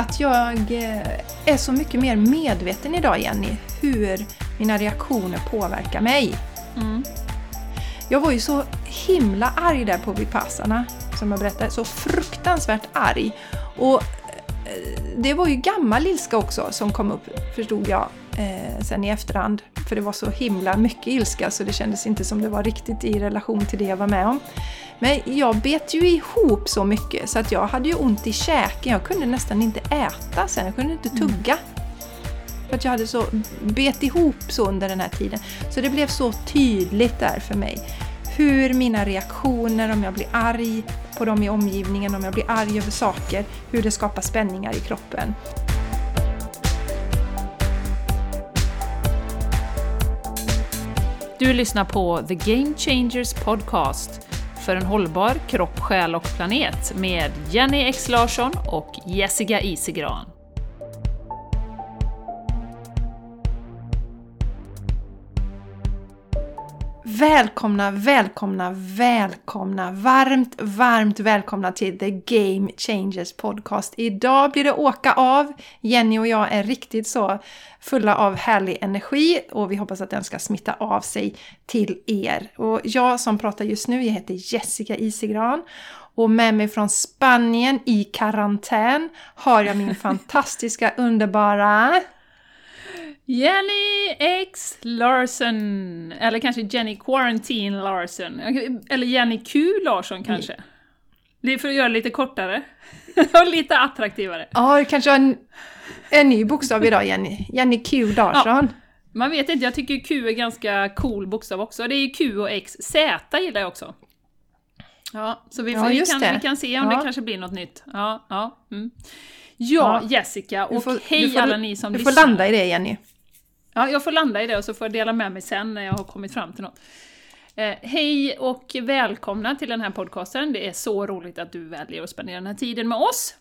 att jag eh, är så mycket mer medveten idag Jenny, hur mina reaktioner påverkar mig. Mm. Jag var ju så himla arg där på Vipassana, som jag berättade. Så fruktansvärt arg. Och eh, det var ju gammal ilska också som kom upp, förstod jag eh, sen i efterhand. För det var så himla mycket ilska så det kändes inte som det var riktigt i relation till det jag var med om. Men jag bet ju ihop så mycket så att jag hade ju ont i käken. Jag kunde nästan inte äta sen, jag kunde inte mm. tugga. För att jag hade så bet ihop så under den här tiden. Så det blev så tydligt där för mig. Hur mina reaktioner, om jag blir arg på dem i omgivningen, om jag blir arg över saker, hur det skapar spänningar i kroppen. Du lyssnar på The Game Changers Podcast för en hållbar kropp, själ och planet med Jenny X Larsson och Jessica Isigran. Välkomna, välkomna, välkomna! Varmt, varmt välkomna till The Game Changers Podcast. Idag blir det åka av. Jenny och jag är riktigt så fulla av härlig energi och vi hoppas att den ska smitta av sig till er. Och jag som pratar just nu, jag heter Jessica Isigran och med mig från Spanien i karantän har jag min fantastiska, underbara Jenny X Larson, eller kanske Jenny Quarantine Larson, eller Jenny Q Larsson kanske. Mm. Det är för att göra det lite kortare och lite attraktivare. Ja, du kanske har en, en ny bokstav idag Jenny. Jenny Q Larsson. Ja. Man vet inte, jag tycker Q är ganska cool bokstav också. Det är Q och X. Z gillar jag också. Ja, så vi, får, ja, vi, kan, vi kan se om ja. det kanske blir något nytt. Ja, ja, mm. ja, Jessica och får, hej får, alla ni som lyssnar. Du får landa i det Jenny. Ja, jag får landa i det och så får jag dela med mig sen när jag har kommit fram till något. Eh, hej och välkomna till den här podcasten. Det är så roligt att du väljer att spendera den här tiden med oss.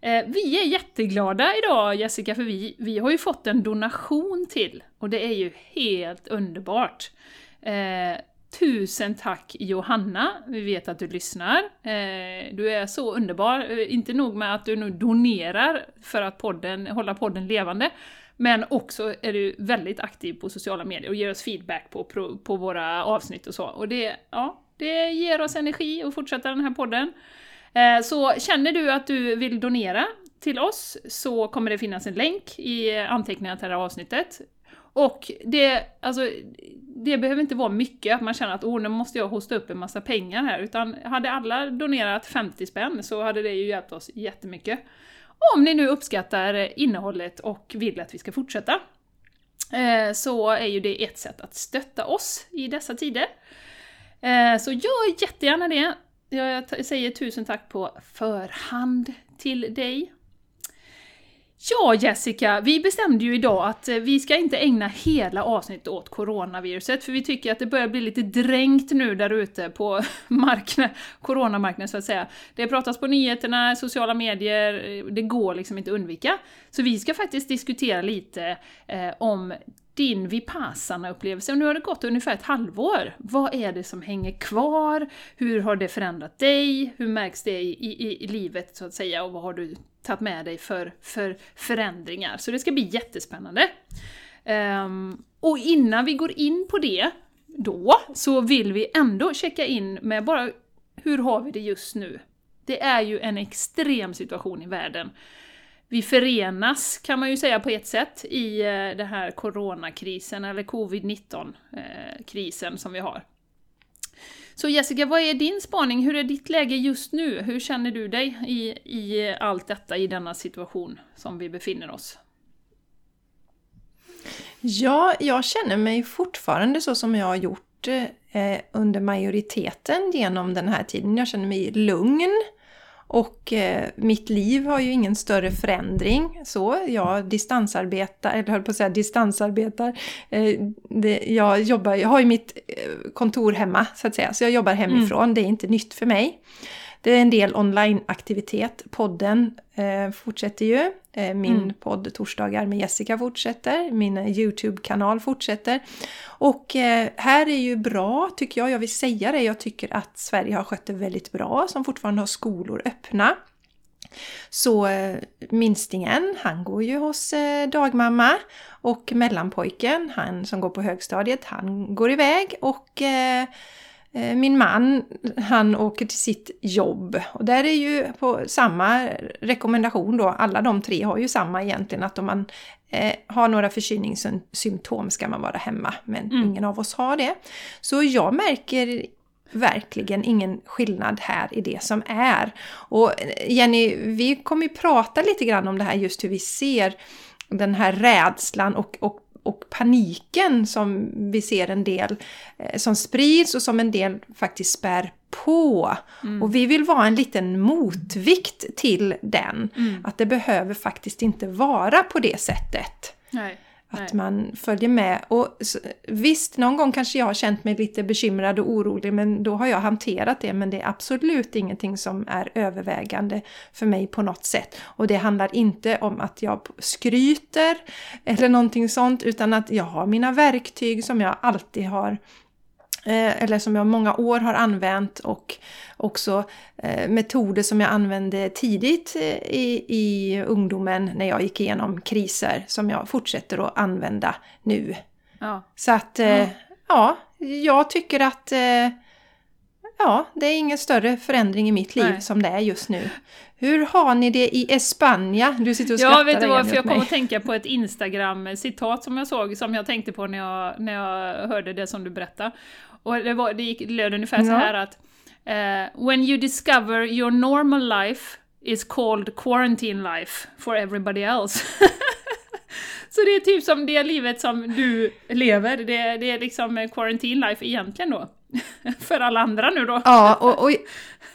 Eh, vi är jätteglada idag Jessica, för vi, vi har ju fått en donation till och det är ju helt underbart. Eh, tusen tack Johanna, vi vet att du lyssnar. Eh, du är så underbar, eh, inte nog med att du nu donerar för att podden, hålla podden levande, men också är du väldigt aktiv på sociala medier och ger oss feedback på, på, våra avsnitt och så. Och det, ja, det ger oss energi att fortsätta den här podden. Eh, så känner du att du vill donera till oss så kommer det finnas en länk i anteckningarna till det här avsnittet. Och det, alltså, det behöver inte vara mycket, att man känner att oh, nu måste jag hosta upp en massa pengar här, utan hade alla donerat 50 spänn så hade det ju hjälpt oss jättemycket. Om ni nu uppskattar innehållet och vill att vi ska fortsätta, eh, så är ju det ett sätt att stötta oss i dessa tider. Eh, så gör jättegärna det. Jag säger tusen tack på förhand till dig. Ja, Jessica, vi bestämde ju idag att eh, vi ska inte ägna hela avsnittet åt coronaviruset, för vi tycker att det börjar bli lite dränkt nu där ute på marknaden, coronamarknaden så att säga. Det pratas på nyheterna, sociala medier, eh, det går liksom inte att undvika. Så vi ska faktiskt diskutera lite eh, om din Vipassana-upplevelse, och nu har det gått ungefär ett halvår. Vad är det som hänger kvar? Hur har det förändrat dig? Hur märks det i, i, i livet, så att säga? Och vad har du tagit med dig för, för förändringar? Så det ska bli jättespännande. Um, och innan vi går in på det, då, så vill vi ändå checka in med bara hur har vi det just nu? Det är ju en extrem situation i världen vi förenas, kan man ju säga på ett sätt, i eh, den här coronakrisen, eller covid-19-krisen eh, som vi har. Så Jessica, vad är din spaning? Hur är ditt läge just nu? Hur känner du dig i, i allt detta, i denna situation som vi befinner oss? Ja, jag känner mig fortfarande så som jag har gjort eh, under majoriteten genom den här tiden. Jag känner mig lugn. Och eh, mitt liv har ju ingen större förändring. Så jag distansarbetar, eller höll på att säga distansarbetar. Eh, det, jag, jobbar, jag har ju mitt eh, kontor hemma så att säga, så jag jobbar hemifrån. Mm. Det är inte nytt för mig. Det är en del onlineaktivitet. Podden eh, fortsätter ju. Eh, min mm. podd Torsdagar med Jessica fortsätter. Min YouTube-kanal fortsätter. Och eh, här är ju bra, tycker jag. Jag vill säga det. Jag tycker att Sverige har skött det väldigt bra, som fortfarande har skolor öppna. Så eh, minstingen, han går ju hos eh, dagmamma och mellanpojken, han som går på högstadiet, han går iväg och eh, Eh, min man, han åker till sitt jobb och där är ju på samma rekommendation då, alla de tre har ju samma egentligen att om man eh, har några förkylningssymptom ska man vara hemma, men mm. ingen av oss har det. Så jag märker verkligen ingen skillnad här i det som är. Och eh, Jenny, vi kommer ju prata lite grann om det här just hur vi ser den här rädslan och, och och paniken som vi ser en del eh, som sprids och som en del faktiskt spär på. Mm. Och vi vill vara en liten motvikt till den. Mm. Att det behöver faktiskt inte vara på det sättet. Nej. Att man följer med. Och visst, någon gång kanske jag har känt mig lite bekymrad och orolig men då har jag hanterat det. Men det är absolut ingenting som är övervägande för mig på något sätt. Och det handlar inte om att jag skryter eller någonting sånt utan att jag har mina verktyg som jag alltid har eller som jag många år har använt och också eh, metoder som jag använde tidigt eh, i, i ungdomen när jag gick igenom kriser som jag fortsätter att använda nu. Ja. Så att, ja. ja, jag tycker att ja, det är ingen större förändring i mitt liv Nej. som det är just nu. Hur har ni det i Espanja? Du sitter och skrattar Ja, vet du vad, för jag kom att tänka på ett Instagram-citat som jag såg, som jag tänkte på när jag, när jag hörde det som du berättade. Och det, var, det gick, löd ungefär ja. så här att uh, When you discover your normal life is called quarantine life for everybody else. så det är typ som det livet som du lever, det, det är liksom quarantine life egentligen då. för alla andra nu då. Ja, och, och,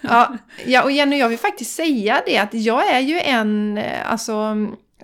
ja, ja, och Jenny, jag vill faktiskt säga det att jag är ju en, eh, alltså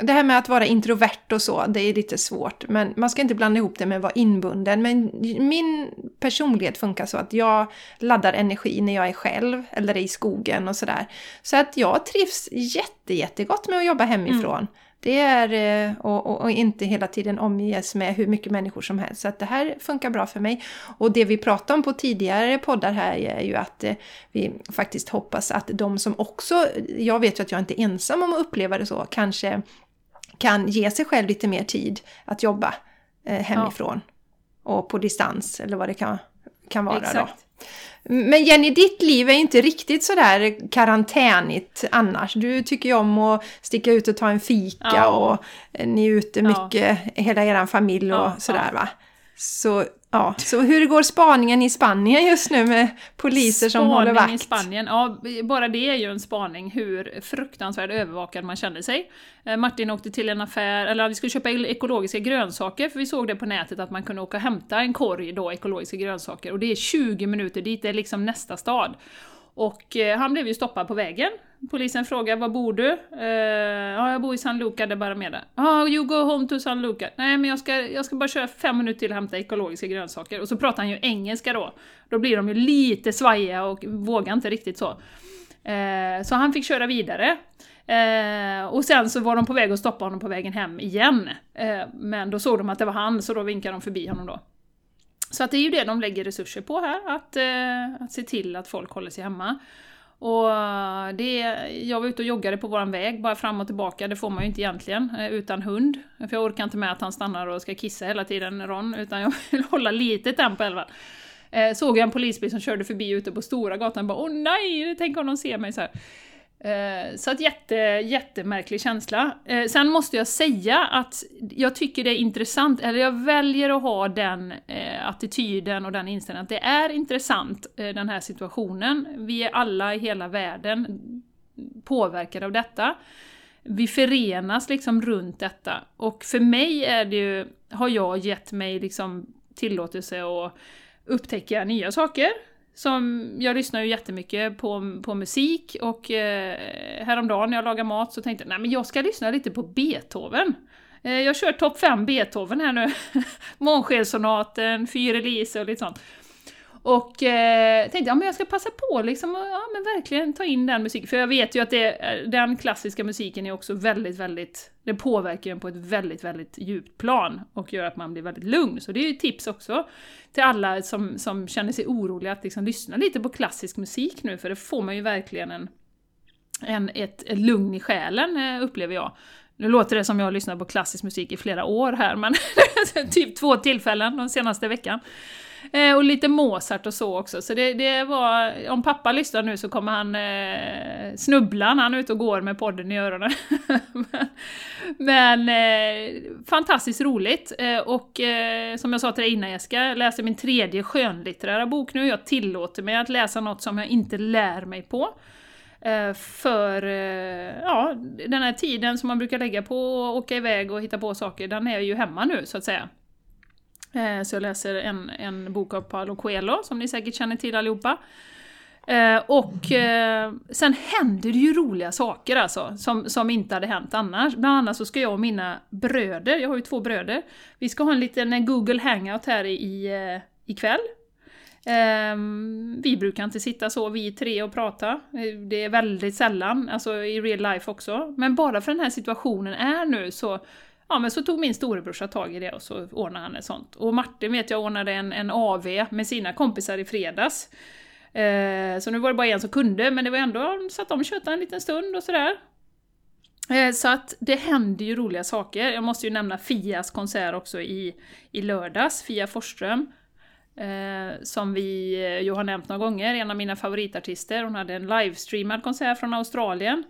det här med att vara introvert och så, det är lite svårt. Men man ska inte blanda ihop det med att vara inbunden. Men min personlighet funkar så att jag laddar energi när jag är själv eller är i skogen och sådär. Så att jag trivs jätte, jättegott med att jobba hemifrån. Mm. Det är, eh, och, och, och, inte hela tiden omges med hur mycket människor som helst. Så att det här funkar bra för mig. Och det vi pratade om på tidigare poddar här är ju att eh, vi faktiskt hoppas att de som också, jag vet ju att jag inte är ensam om att uppleva det så, kanske kan ge sig själv lite mer tid att jobba eh, hemifrån. Ja. Och på distans eller vad det kan, kan vara Exakt. då. Men Jenny, ditt liv är inte riktigt sådär karantänigt annars. Du tycker ju om att sticka ut och ta en fika ja. och ni är ute mycket, ja. hela er familj och ja, sådär va. Så Ja, så hur går spaningen i Spanien just nu med poliser som håller vakt? Spaning i Spanien, ja bara det är ju en spaning hur fruktansvärt övervakad man känner sig. Eh, Martin åkte till en affär, eller vi skulle köpa ekologiska grönsaker för vi såg det på nätet att man kunde åka och hämta en korg då ekologiska grönsaker och det är 20 minuter dit, det är liksom nästa stad. Och eh, han blev ju stoppad på vägen. Polisen frågar var bor du? Eh, ja, jag bor i San Luca de Barameda. Ja, ah, you go home to San Luca. Nej, men jag ska, jag ska bara köra fem minuter till och hämta ekologiska grönsaker. Och så pratar han ju engelska då. Då blir de ju lite svajiga och vågar inte riktigt så. Uh, så han fick köra vidare. Uh, och sen så var de på väg att stoppa honom på vägen hem igen. Eh, men då såg de att det var han, så då vinkade de förbi honom då. Så att det är ju det de lägger resurser på här, att, att se till att folk håller sig hemma. Och det, jag var ute och joggade på våran väg, bara fram och tillbaka, det får man ju inte egentligen eh, utan hund. För jag orkar inte med att han stannar och ska kissa hela tiden, Ron, utan jag vill hålla lite tempo i alla fall. Eh, såg jag en polisbil som körde förbi ute på stora gatan, bara åh nej, tänk om de ser mig så här. Eh, så att jätte, jättemärklig känsla. Eh, sen måste jag säga att jag tycker det är intressant, eller jag väljer att ha den eh, attityden och den inställningen att det är intressant, den här situationen. Vi är alla i hela världen påverkade av detta. Vi förenas liksom runt detta. Och för mig är det ju, har jag gett mig liksom tillåtelse att upptäcka nya saker som, jag lyssnar ju jättemycket på, på musik och eh, häromdagen när jag lagade mat så tänkte jag nej men jag ska lyssna lite på Beethoven. Eh, jag kör topp 5 Beethoven här nu. Månskenssonaten, Fyrelise och lite sånt. Och eh, tänkte ja, men jag ska passa på liksom, och, ja, men verkligen ta in den musiken. För jag vet ju att det, eh, den klassiska musiken är också väldigt, väldigt... Det påverkar en på ett väldigt, väldigt djupt plan och gör att man blir väldigt lugn. Så det är ju tips också till alla som, som känner sig oroliga att liksom lyssna lite på klassisk musik nu, för det får man ju verkligen en, en, ett, ett lugn i själen, eh, upplever jag. Nu låter det som jag har lyssnat på klassisk musik i flera år här, men typ två tillfällen den senaste veckan. Eh, och lite Mozart och så också, så det, det var... Om pappa lyssnar nu så kommer han eh, snubbla när han är ute och går med podden i öronen. men eh, fantastiskt roligt, eh, och eh, som jag sa till dig innan Jessica, jag läser min tredje skönlitterära bok nu, jag tillåter mig att läsa något som jag inte lär mig på. Eh, för eh, ja, den här tiden som man brukar lägga på att åka iväg och hitta på saker, den är ju hemma nu så att säga. Eh, så jag läser en, en bok av Paolo Coelho, som ni säkert känner till allihopa. Eh, och eh, sen händer det ju roliga saker alltså, som, som inte hade hänt annars. Bland annat så ska jag och mina bröder, jag har ju två bröder, vi ska ha en liten eh, Google hangout här i, eh, ikväll. Ehm, vi brukar inte sitta så vi tre och prata, det är väldigt sällan, alltså i real life också. Men bara för den här situationen är nu så Ja men så tog min storebrorsa tag i det och så ordnade han ett sånt. Och Martin vet jag ordnade en, en AV med sina kompisar i fredags. Eh, så nu var det bara en som kunde, men det var ändå så att de tjötade en liten stund och sådär. Eh, så att det händer ju roliga saker. Jag måste ju nämna Fias konsert också i, i lördags, Fia Forsström. Eh, som vi eh, ju har nämnt några gånger, en av mina favoritartister. Hon hade en livestreamad konsert från Australien.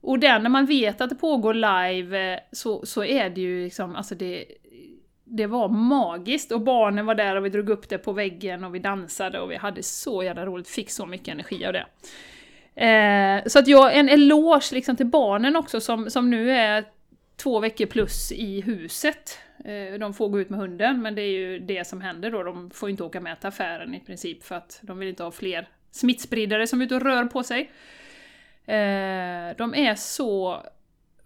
Och den, när man vet att det pågår live, eh, så, så är det ju liksom, alltså det, det var magiskt. Och barnen var där och vi drog upp det på väggen och vi dansade och vi hade så jävla roligt, fick så mycket energi av det. Eh, så att jag, en eloge liksom till barnen också som, som nu är två veckor plus i huset. Eh, de får gå ut med hunden, men det är ju det som händer då. De får inte åka med till affären i princip för att de vill inte ha fler smittspridare som är ute och rör på sig. Eh, de är så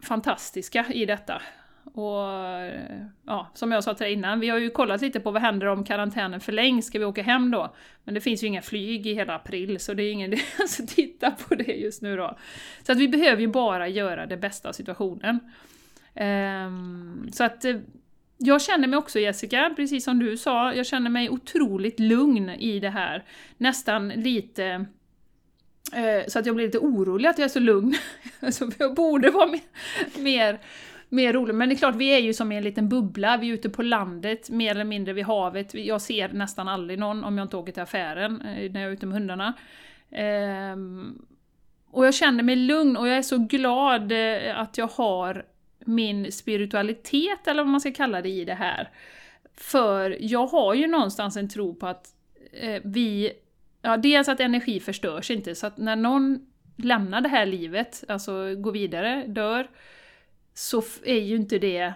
fantastiska i detta. Och eh, ja, som jag sa till dig innan, vi har ju kollat lite på vad händer om karantänen förlängs, ska vi åka hem då? Men det finns ju inga flyg i hela april, så det är ingen idé att titta på det just nu då. Så att vi behöver ju bara göra det bästa av situationen. Um, så att eh, jag känner mig också Jessica, precis som du sa, jag känner mig otroligt lugn i det här. Nästan lite Eh, så att jag blir lite orolig att jag är så lugn. så jag borde vara mer, mer, mer rolig. Men det är klart, vi är ju som i en liten bubbla. Vi är ute på landet, mer eller mindre vid havet. Jag ser nästan aldrig någon om jag inte åker till affären eh, när jag är ute med hundarna. Ehm, och jag känner mig lugn och jag är så glad eh, att jag har min spiritualitet, eller vad man ska kalla det, i det här. För jag har ju någonstans en tro på att vi Ja, dels att energi förstörs inte, så att när någon lämnar det här livet, alltså går vidare, dör, så är ju inte det,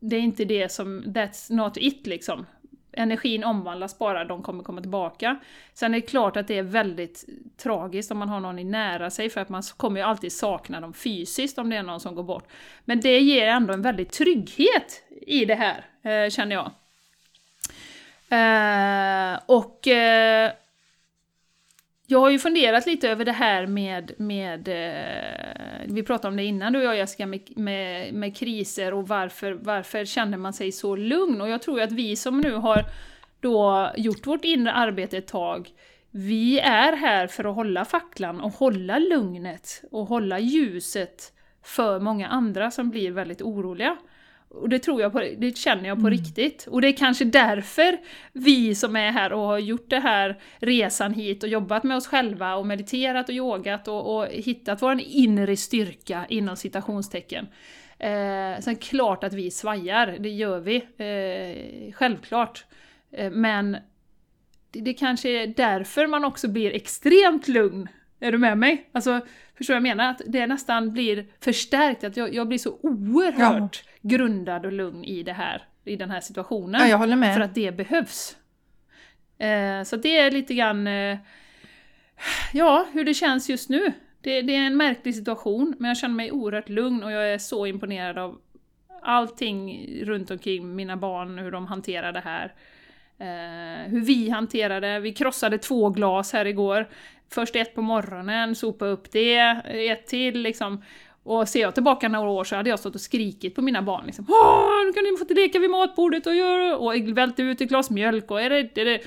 det är inte det som, that's not it liksom. Energin omvandlas bara, de kommer komma tillbaka. Sen är det klart att det är väldigt tragiskt om man har någon i nära sig, för att man kommer ju alltid sakna dem fysiskt om det är någon som går bort. Men det ger ändå en väldig trygghet i det här, eh, känner jag. Eh, och eh, jag har ju funderat lite över det här med, med eh, vi pratade om det innan du och jag Jessica, med, med, med, kriser och varför, varför känner man sig så lugn? Och jag tror ju att vi som nu har då gjort vårt inre arbete ett tag, vi är här för att hålla facklan och hålla lugnet och hålla ljuset för många andra som blir väldigt oroliga. Och det tror jag på, det känner jag på mm. riktigt. Och det är kanske därför vi som är här och har gjort det här resan hit och jobbat med oss själva och mediterat och yogat och, och hittat vår inre styrka inom citationstecken. Eh, sen klart att vi svajar, det gör vi. Eh, självklart. Eh, men det, det kanske är därför man också blir extremt lugn. Är du med mig? Alltså, förstår du vad jag menar? Att det nästan blir förstärkt, att jag, jag blir så oerhört ja grundad och lugn i det här, i den här situationen. Ja, jag håller med. För att det behövs. Eh, så det är lite grann, eh, ja, hur det känns just nu. Det, det, är en märklig situation, men jag känner mig oerhört lugn och jag är så imponerad av allting runt omkring mina barn, hur de hanterar det här. Eh, hur vi hanterade det. Vi krossade två glas här igår. Först ett på morgonen, sopa upp det, ett till liksom. Och ser jag tillbaka några år så hade jag stått och skrikit på mina barn liksom Åh, nu kan ni få leka vid matbordet och göra och välte ut ett glas mjölk och är det, är det.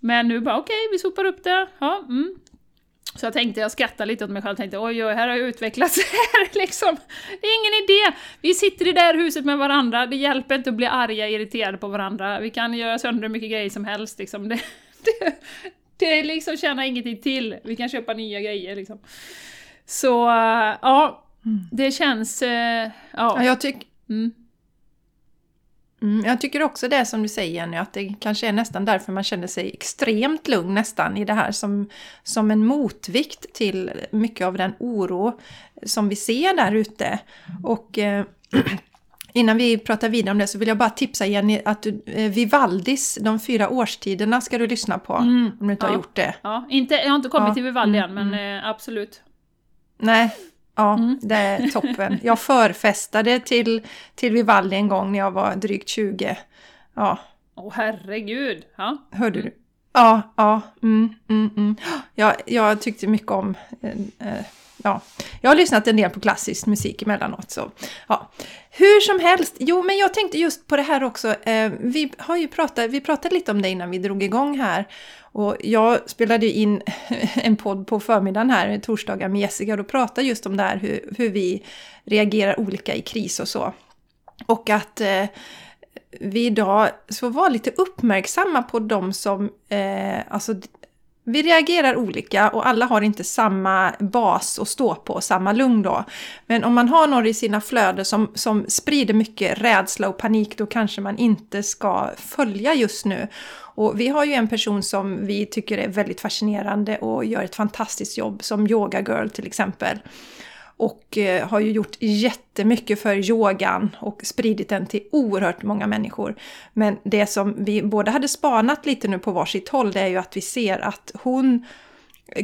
Men nu bara okej, okay, vi sopar upp det. Ja, mm. Så jag tänkte, jag skrattade lite åt mig själv tänkte oj, oj, här har jag utvecklats här liksom. Det är ingen idé! Vi sitter i det här huset med varandra, det hjälper inte att bli arga, irriterade på varandra. Vi kan göra sönder hur mycket grejer som helst liksom. Det, det, det liksom tjänar ingenting till. Vi kan köpa nya grejer liksom. Så, ja, mm. det känns... Ja, ja jag tycker... Mm. Mm, jag tycker också det som du säger Jenny, att det kanske är nästan därför man känner sig extremt lugn nästan i det här som, som en motvikt till mycket av den oro som vi ser där ute. Och eh, innan vi pratar vidare om det så vill jag bara tipsa Jenny att du, eh, Vivaldis, De fyra årstiderna, ska du lyssna på mm, om du inte ja, har gjort det. Ja, inte, jag har inte kommit ja, till Vivaldi mm, än men mm. eh, absolut. Nej, Ja, mm. det är toppen. Jag förfestade till, till Vivaldi en gång när jag var drygt 20. Ja. Åh oh, herregud! Ja. Hörde du? Ja, ja. Mm, mm, mm. Jag, jag tyckte mycket om... Eh, eh, ja. Jag har lyssnat en del på klassisk musik emellanåt. Så, ja. Hur som helst, jo men jag tänkte just på det här också. Eh, vi har ju pratat, vi pratade lite om det innan vi drog igång här. Och jag spelade in en podd på förmiddagen här, torsdagar med Jessica, och då pratade just om det här hur, hur vi reagerar olika i kris och så. Och att eh, vi idag får vara lite uppmärksamma på de som, eh, alltså vi reagerar olika och alla har inte samma bas att stå på, samma lugn då. Men om man har någon i sina flöden som, som sprider mycket rädsla och panik, då kanske man inte ska följa just nu. Och vi har ju en person som vi tycker är väldigt fascinerande och gör ett fantastiskt jobb, som Yoga Girl till exempel och eh, har ju gjort jättemycket för yogan och spridit den till oerhört många människor. Men det som vi båda hade spanat lite nu på varsitt håll, det är ju att vi ser att hon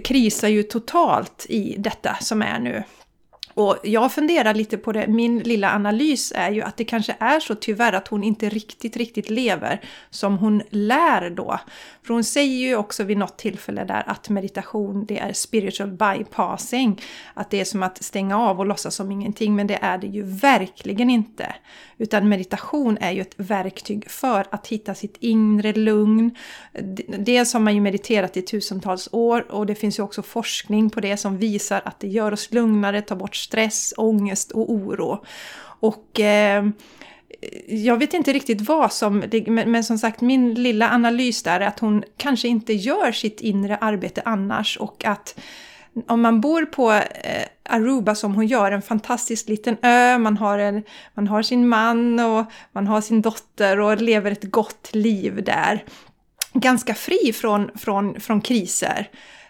krisar ju totalt i detta som är nu. Och jag funderar lite på det, min lilla analys är ju att det kanske är så tyvärr att hon inte riktigt, riktigt lever som hon lär då. För hon säger ju också vid något tillfälle där att meditation det är spiritual bypassing. Att det är som att stänga av och låtsas som ingenting, men det är det ju verkligen inte. Utan meditation är ju ett verktyg för att hitta sitt inre lugn. Dels har man ju mediterat i tusentals år och det finns ju också forskning på det som visar att det gör oss lugnare, tar bort stress, ångest och oro. Och eh, jag vet inte riktigt vad som, men som sagt min lilla analys där är att hon kanske inte gör sitt inre arbete annars och att om man bor på eh, Aruba som hon gör, en fantastisk liten ö, man har, en, man har sin man och man har sin dotter och lever ett gott liv där. Ganska fri från, från, från kriser.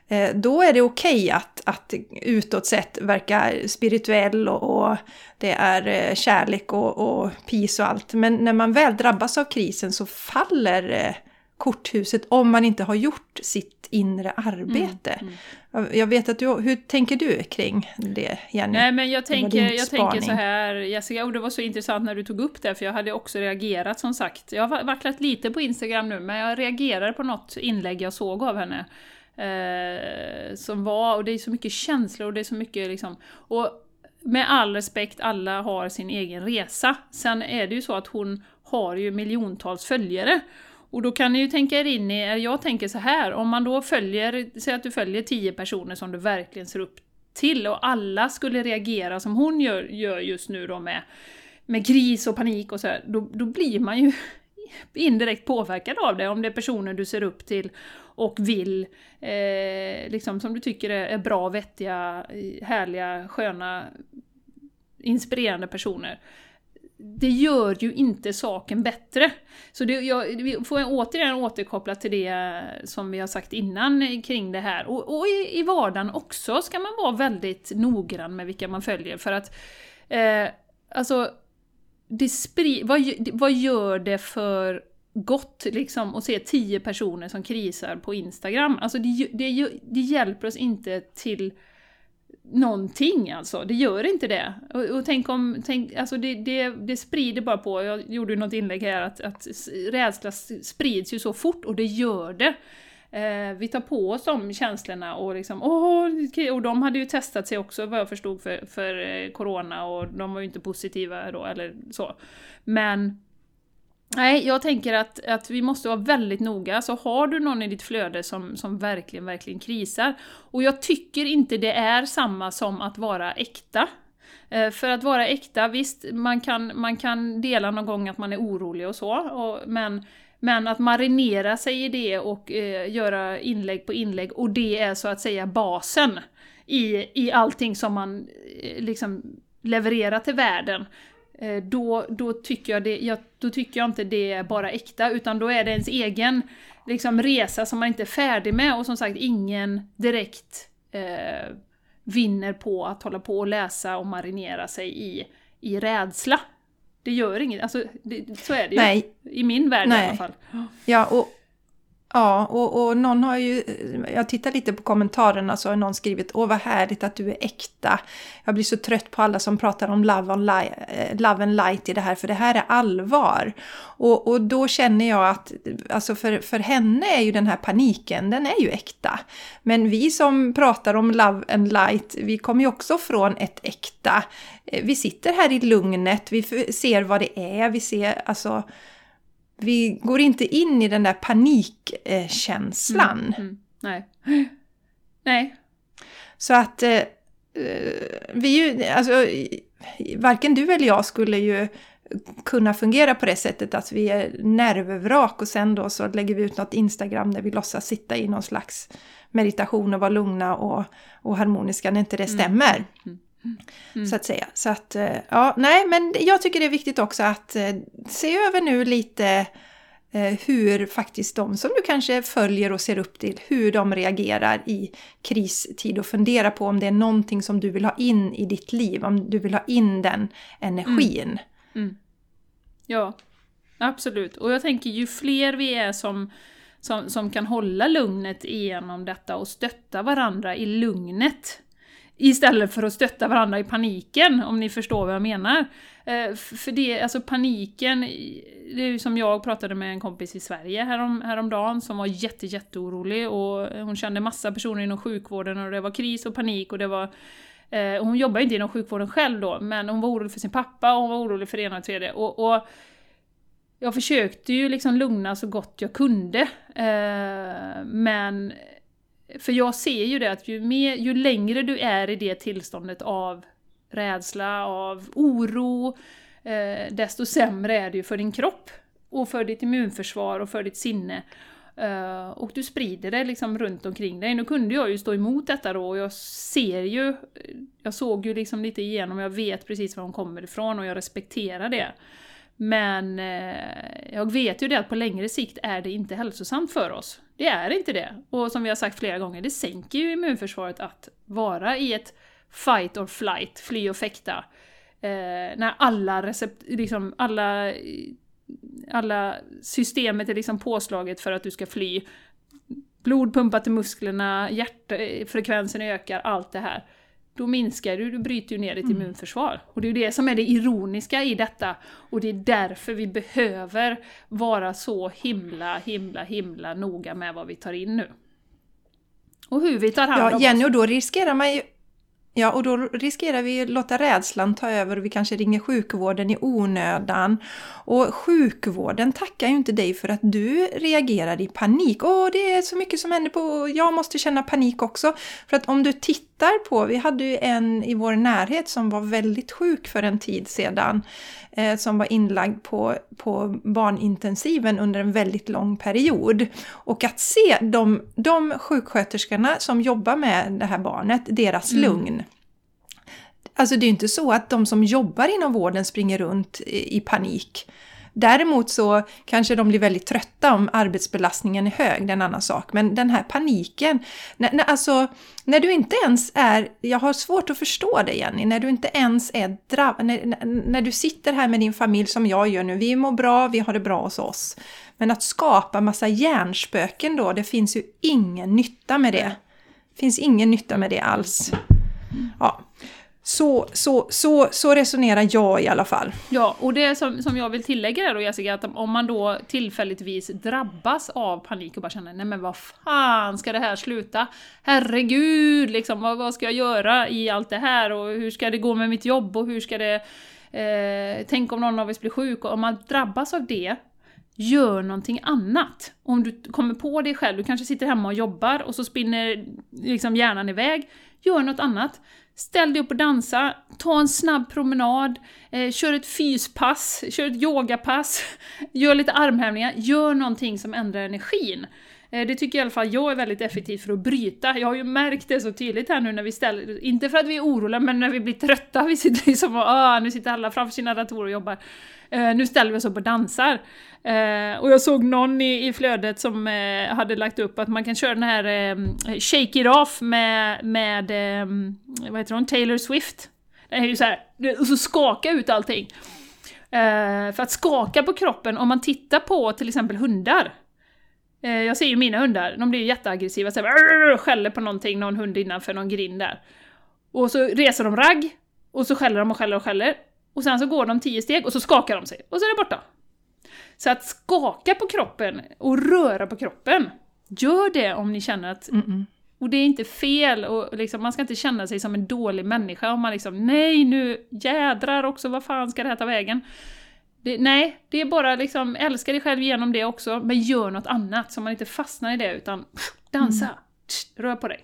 Eh, då är det okej okay att, att utåt sett verka spirituell och, och det är eh, kärlek och, och peace och allt. Men när man väl drabbas av krisen så faller eh, korthuset om man inte har gjort sitt inre arbete. Mm, mm. Jag vet att du, hur tänker du kring det Jenny? Nej men jag tänker, jag tänker så här Jessica, och det var så intressant när du tog upp det för jag hade också reagerat som sagt. Jag har vacklat lite på Instagram nu men jag reagerade på något inlägg jag såg av henne. Eh, som var, och det är så mycket känslor och det är så mycket liksom... Och med all respekt, alla har sin egen resa. Sen är det ju så att hon har ju miljontals följare. Och då kan ni ju tänka er in i, jag tänker så här, om man då följer, säg att du följer tio personer som du verkligen ser upp till och alla skulle reagera som hon gör, gör just nu då med, med kris och panik och så här, då, då blir man ju indirekt påverkad av det, om det är personer du ser upp till och vill, eh, liksom som du tycker är, är bra, vettiga, härliga, sköna, inspirerande personer det gör ju inte saken bättre. Så det, jag, vi får återigen återkoppla till det som vi har sagt innan kring det här. Och, och i, i vardagen också ska man vara väldigt noggrann med vilka man följer för att eh, alltså det spri, vad, vad gör det för gott liksom att se tio personer som krisar på Instagram? Alltså det, det, det hjälper oss inte till någonting alltså, det gör inte det. Och, och tänk om, tänk, alltså det, det, det, sprider bara på, jag gjorde ju något inlägg här att, att rädsla sprids ju så fort och det gör det. Eh, vi tar på oss de känslorna och liksom, åh, och de hade ju testat sig också vad jag förstod för, för eh, corona och de var ju inte positiva då eller så. Men Nej, jag tänker att, att vi måste vara väldigt noga. Så har du någon i ditt flöde som, som verkligen, verkligen krisar, och jag tycker inte det är samma som att vara äkta. Eh, för att vara äkta, visst, man kan, man kan dela någon gång att man är orolig och så, och, men, men att marinera sig i det och eh, göra inlägg på inlägg, och det är så att säga basen i, i allting som man eh, liksom levererar till världen, då, då, tycker jag det, jag, då tycker jag inte det är bara äkta, utan då är det ens egen liksom, resa som man inte är färdig med, och som sagt ingen direkt eh, vinner på att hålla på och läsa och marinera sig i, i rädsla. Det gör inget, alltså, det, så är det ju. Nej. I min värld Nej. i alla fall. Ja, och, ja och, och någon har ju... Jag tittar lite på kommentarerna så har någon skrivit Åh vad härligt att du är äkta. Jag blir så trött på alla som pratar om love, on li, eh, love and light i det här för det här är allvar. Och, och då känner jag att alltså för, för henne är ju den här paniken, den är ju äkta. Men vi som pratar om love and light, vi kommer ju också från ett äkta. Eh, vi sitter här i lugnet, vi ser vad det är, vi ser alltså vi går inte in i den där panikkänslan. Mm, nej. Nej. Så att eh, eh, vi ju, alltså, varken du eller jag skulle ju kunna fungera på det sättet att vi är nervvrak och sen då så lägger vi ut något Instagram där vi låtsas sitta i någon slags meditation och vara lugna och, och harmoniska när inte det stämmer. Mm. Så att säga. Så att, eh, ja, nej, men jag tycker det är viktigt också att eh, se över nu lite eh, hur faktiskt de som du kanske följer och ser upp till, hur de reagerar i kristid och fundera på om det är någonting som du vill ha in i ditt liv, om du vill ha in den energin. Mm. Ja, absolut. Och jag tänker ju fler vi är som, som, som kan hålla lugnet igenom detta och stötta varandra i lugnet Istället för att stötta varandra i paniken, om ni förstår vad jag menar. Eh, för det, alltså paniken, det är ju som jag pratade med en kompis i Sverige härom, häromdagen som var jätte, jätteorolig och hon kände massa personer inom sjukvården och det var kris och panik och det var eh, och hon jobbar inte inom sjukvården själv då, men hon var orolig för sin pappa och hon var orolig för det ena och det tredje. Och, och jag försökte ju liksom lugna så gott jag kunde, eh, men för jag ser ju det att ju, mer, ju längre du är i det tillståndet av rädsla, av oro, eh, desto sämre är det ju för din kropp. Och för ditt immunförsvar och för ditt sinne. Uh, och du sprider det liksom runt omkring dig. Nu kunde jag ju stå emot detta då och jag ser ju, jag såg ju liksom lite igenom, jag vet precis var hon kommer ifrån och jag respekterar det. Men eh, jag vet ju det att på längre sikt är det inte hälsosamt för oss. Det är inte det. Och som vi har sagt flera gånger, det sänker ju immunförsvaret att vara i ett fight or flight, fly och fäkta. Eh, när alla recept, liksom alla, alla systemet är liksom påslaget för att du ska fly. Blod pumpar till musklerna, hjärtfrekvensen ökar, allt det här då minskar du, du bryter ju ner ditt Mm. immunförsvar. Och det är ju det som är det ironiska i detta. Och det är därför vi behöver vara så himla, himla, himla noga med vad vi tar in nu. Och hur vi tar hand Ja, om Jenny, oss. och då riskerar man ju Ja, och då riskerar vi att låta rädslan ta över och vi kanske ringer sjukvården i onödan. Och sjukvården tackar ju inte dig för att du reagerar i panik. Åh, det är så mycket som händer på... Jag måste känna panik också. För att om du tittar på... Vi hade ju en i vår närhet som var väldigt sjuk för en tid sedan. Eh, som var inlagd på, på barnintensiven under en väldigt lång period. Och att se de, de sjuksköterskorna som jobbar med det här barnet, deras Mm. lugn. Alltså det är ju inte så att de som jobbar inom vården springer runt i, i panik. Däremot så kanske de blir väldigt trötta om arbetsbelastningen är hög, det är en annan sak. Men den här paniken, när, när, alltså när du inte ens är, jag har svårt att förstå det Jenny, när du inte ens är drabbad, när, när, du sitter här med din familj som jag gör nu, vi mår bra, vi har det bra hos oss. Men att skapa massa hjärnspöken då, det finns ju ingen nytta med det. Det finns ingen nytta med det alls. Ja. Så, så, så, så resonerar jag i alla fall. Ja, och det som, som jag vill tillägga där då Jessica, att om man då tillfälligtvis drabbas av panik och bara känner nej men vad fan ska det här sluta? Herregud, liksom, vad, vad ska jag göra i allt det här och hur ska det gå med mitt jobb och hur ska det... Eh, tänk om någon av oss blir sjuk och om man drabbas av det gör någonting annat. Om du kommer på det själv, du kanske sitter hemma och jobbar och så spinner liksom hjärnan iväg. Gör något annat. Ställ dig upp och dansa, ta en snabb promenad, eh, kör ett fyspass, kör ett yogapass, gör lite armhävningar, gör någonting som ändrar energin. Eh, det tycker i alla fall jag är väldigt effektivt för att bryta. Jag har ju märkt det så tydligt här nu när vi ställer, inte för att vi är oroliga, men när vi blir trötta, vi sitter liksom och ah, nu sitter alla framför sina datorer och jobbar. Eh, nu ställer vi oss upp och dansar. Eh, och jag såg någon i, i flödet som hade lagt upp att man kan köra den här Shake It Off med, med vad heter hon, Taylor Swift. Det är ju så här, och så skaka ut allting. för att skaka på kroppen, om man tittar på till exempel hundar, jag ser ju mina hundar, de blir ju jätteaggressiva, så här, skäller på någonting, någon hund innanför någon grind där. Och så reser de ragg, och så skäller de och skäller och skäller. Och sen så går de tio steg och så skakar de sig, och så är det borta. Så att skaka på kroppen och röra på kroppen, gör det om ni känner att... Mm -mm. Och det är inte fel, och liksom, man ska inte känna sig som en dålig människa om man liksom nej nu jädrar också, vad fan ska det här ta vägen? Det, nej, det är bara liksom, älska dig själv genom det också, men gör något annat så man inte fastnar i det utan dansa, mm. rör på dig.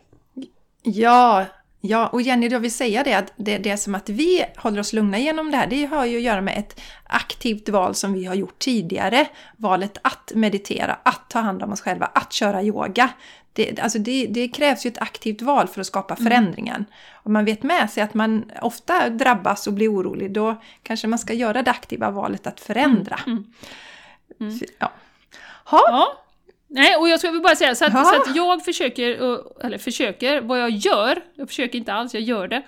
Ja, Ja, och Jenny, jag vill säga det att det, det är som att vi håller oss lugna genom det här, det har ju att göra med ett aktivt val som vi har gjort tidigare. Valet att meditera, att ta hand om oss själva, att köra yoga. Det, alltså det, det krävs ju ett aktivt val för att skapa mm. förändringen. Mm. Om man vet med sig att man ofta drabbas och blir orolig, då kanske man ska göra det aktiva valet att förändra. Mm. Mm. Ja. Ha. ja. Nej, och jag skulle bara säga så att, så att, jag försöker, eller försöker, vad jag gör, jag försöker inte alls, jag gör det,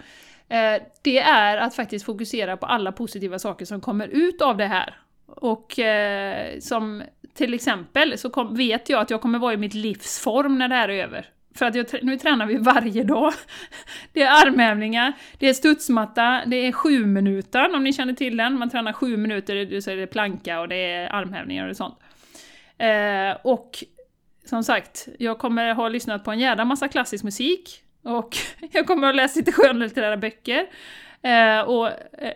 eh, det är att faktiskt fokusera på alla positiva saker som kommer ut av det här. Och eh, som till exempel så kom, vet jag att jag kommer vara i mitt livsform när det här är över. För att jag, nu tränar vi varje dag. Det är armhävningar, det är studsmatta, det är sju minuter om ni känner till den. Man tränar sju minuter, så är det planka och det är armhävningar och sånt. Eh, och som sagt, jag kommer ha lyssnat på en jävla massa klassisk musik och jag kommer ha läst lite skönlitterära böcker. Eh, och, eh,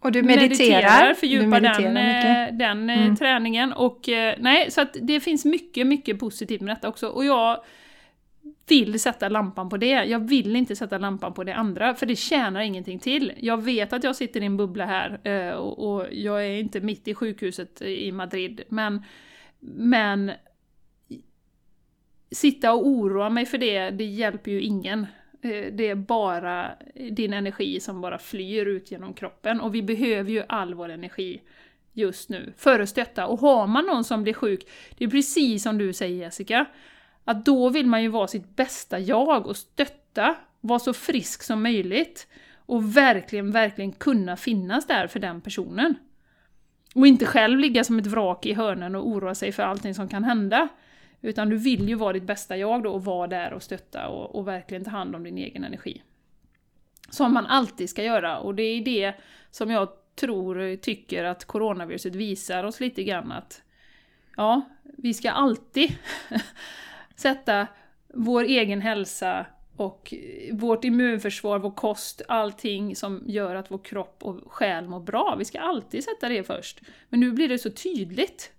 och du mediterar? mediterar fördjupar du mediterar den, eh, den eh, mm. träningen. Och eh, nej, så att det finns mycket, mycket positivt med detta också. Och jag vill sätta lampan på det. Jag vill inte sätta lampan på det andra, för det tjänar ingenting till. Jag vet att jag sitter i en bubbla här och, och jag är inte mitt i sjukhuset i Madrid, men men sitta och oroa mig för det, det hjälper ju ingen. Eh, det är bara din energi som bara flyr ut genom kroppen och vi behöver ju all vår energi just nu för att stötta. Och har man någon som blir sjuk, det är precis som du säger Jessica, att då vill man ju vara sitt bästa jag och stötta, vara så frisk som möjligt och verkligen, verkligen kunna finnas där för den personen. Och inte själv ligga som ett vrak i hörnen och oroa sig för allting som kan hända. Utan du vill ju vara ditt bästa jag då och vara där och stötta och, och verkligen ta hand om din egen energi. Som man alltid ska göra och det är det som jag tror, tycker att coronaviruset visar oss lite grann att ja, vi ska alltid sätta vår egen hälsa och vårt immunförsvar, vår kost, allting som gör att vår kropp och själ mår bra. Vi ska alltid sätta det först. Men nu blir det så tydligt.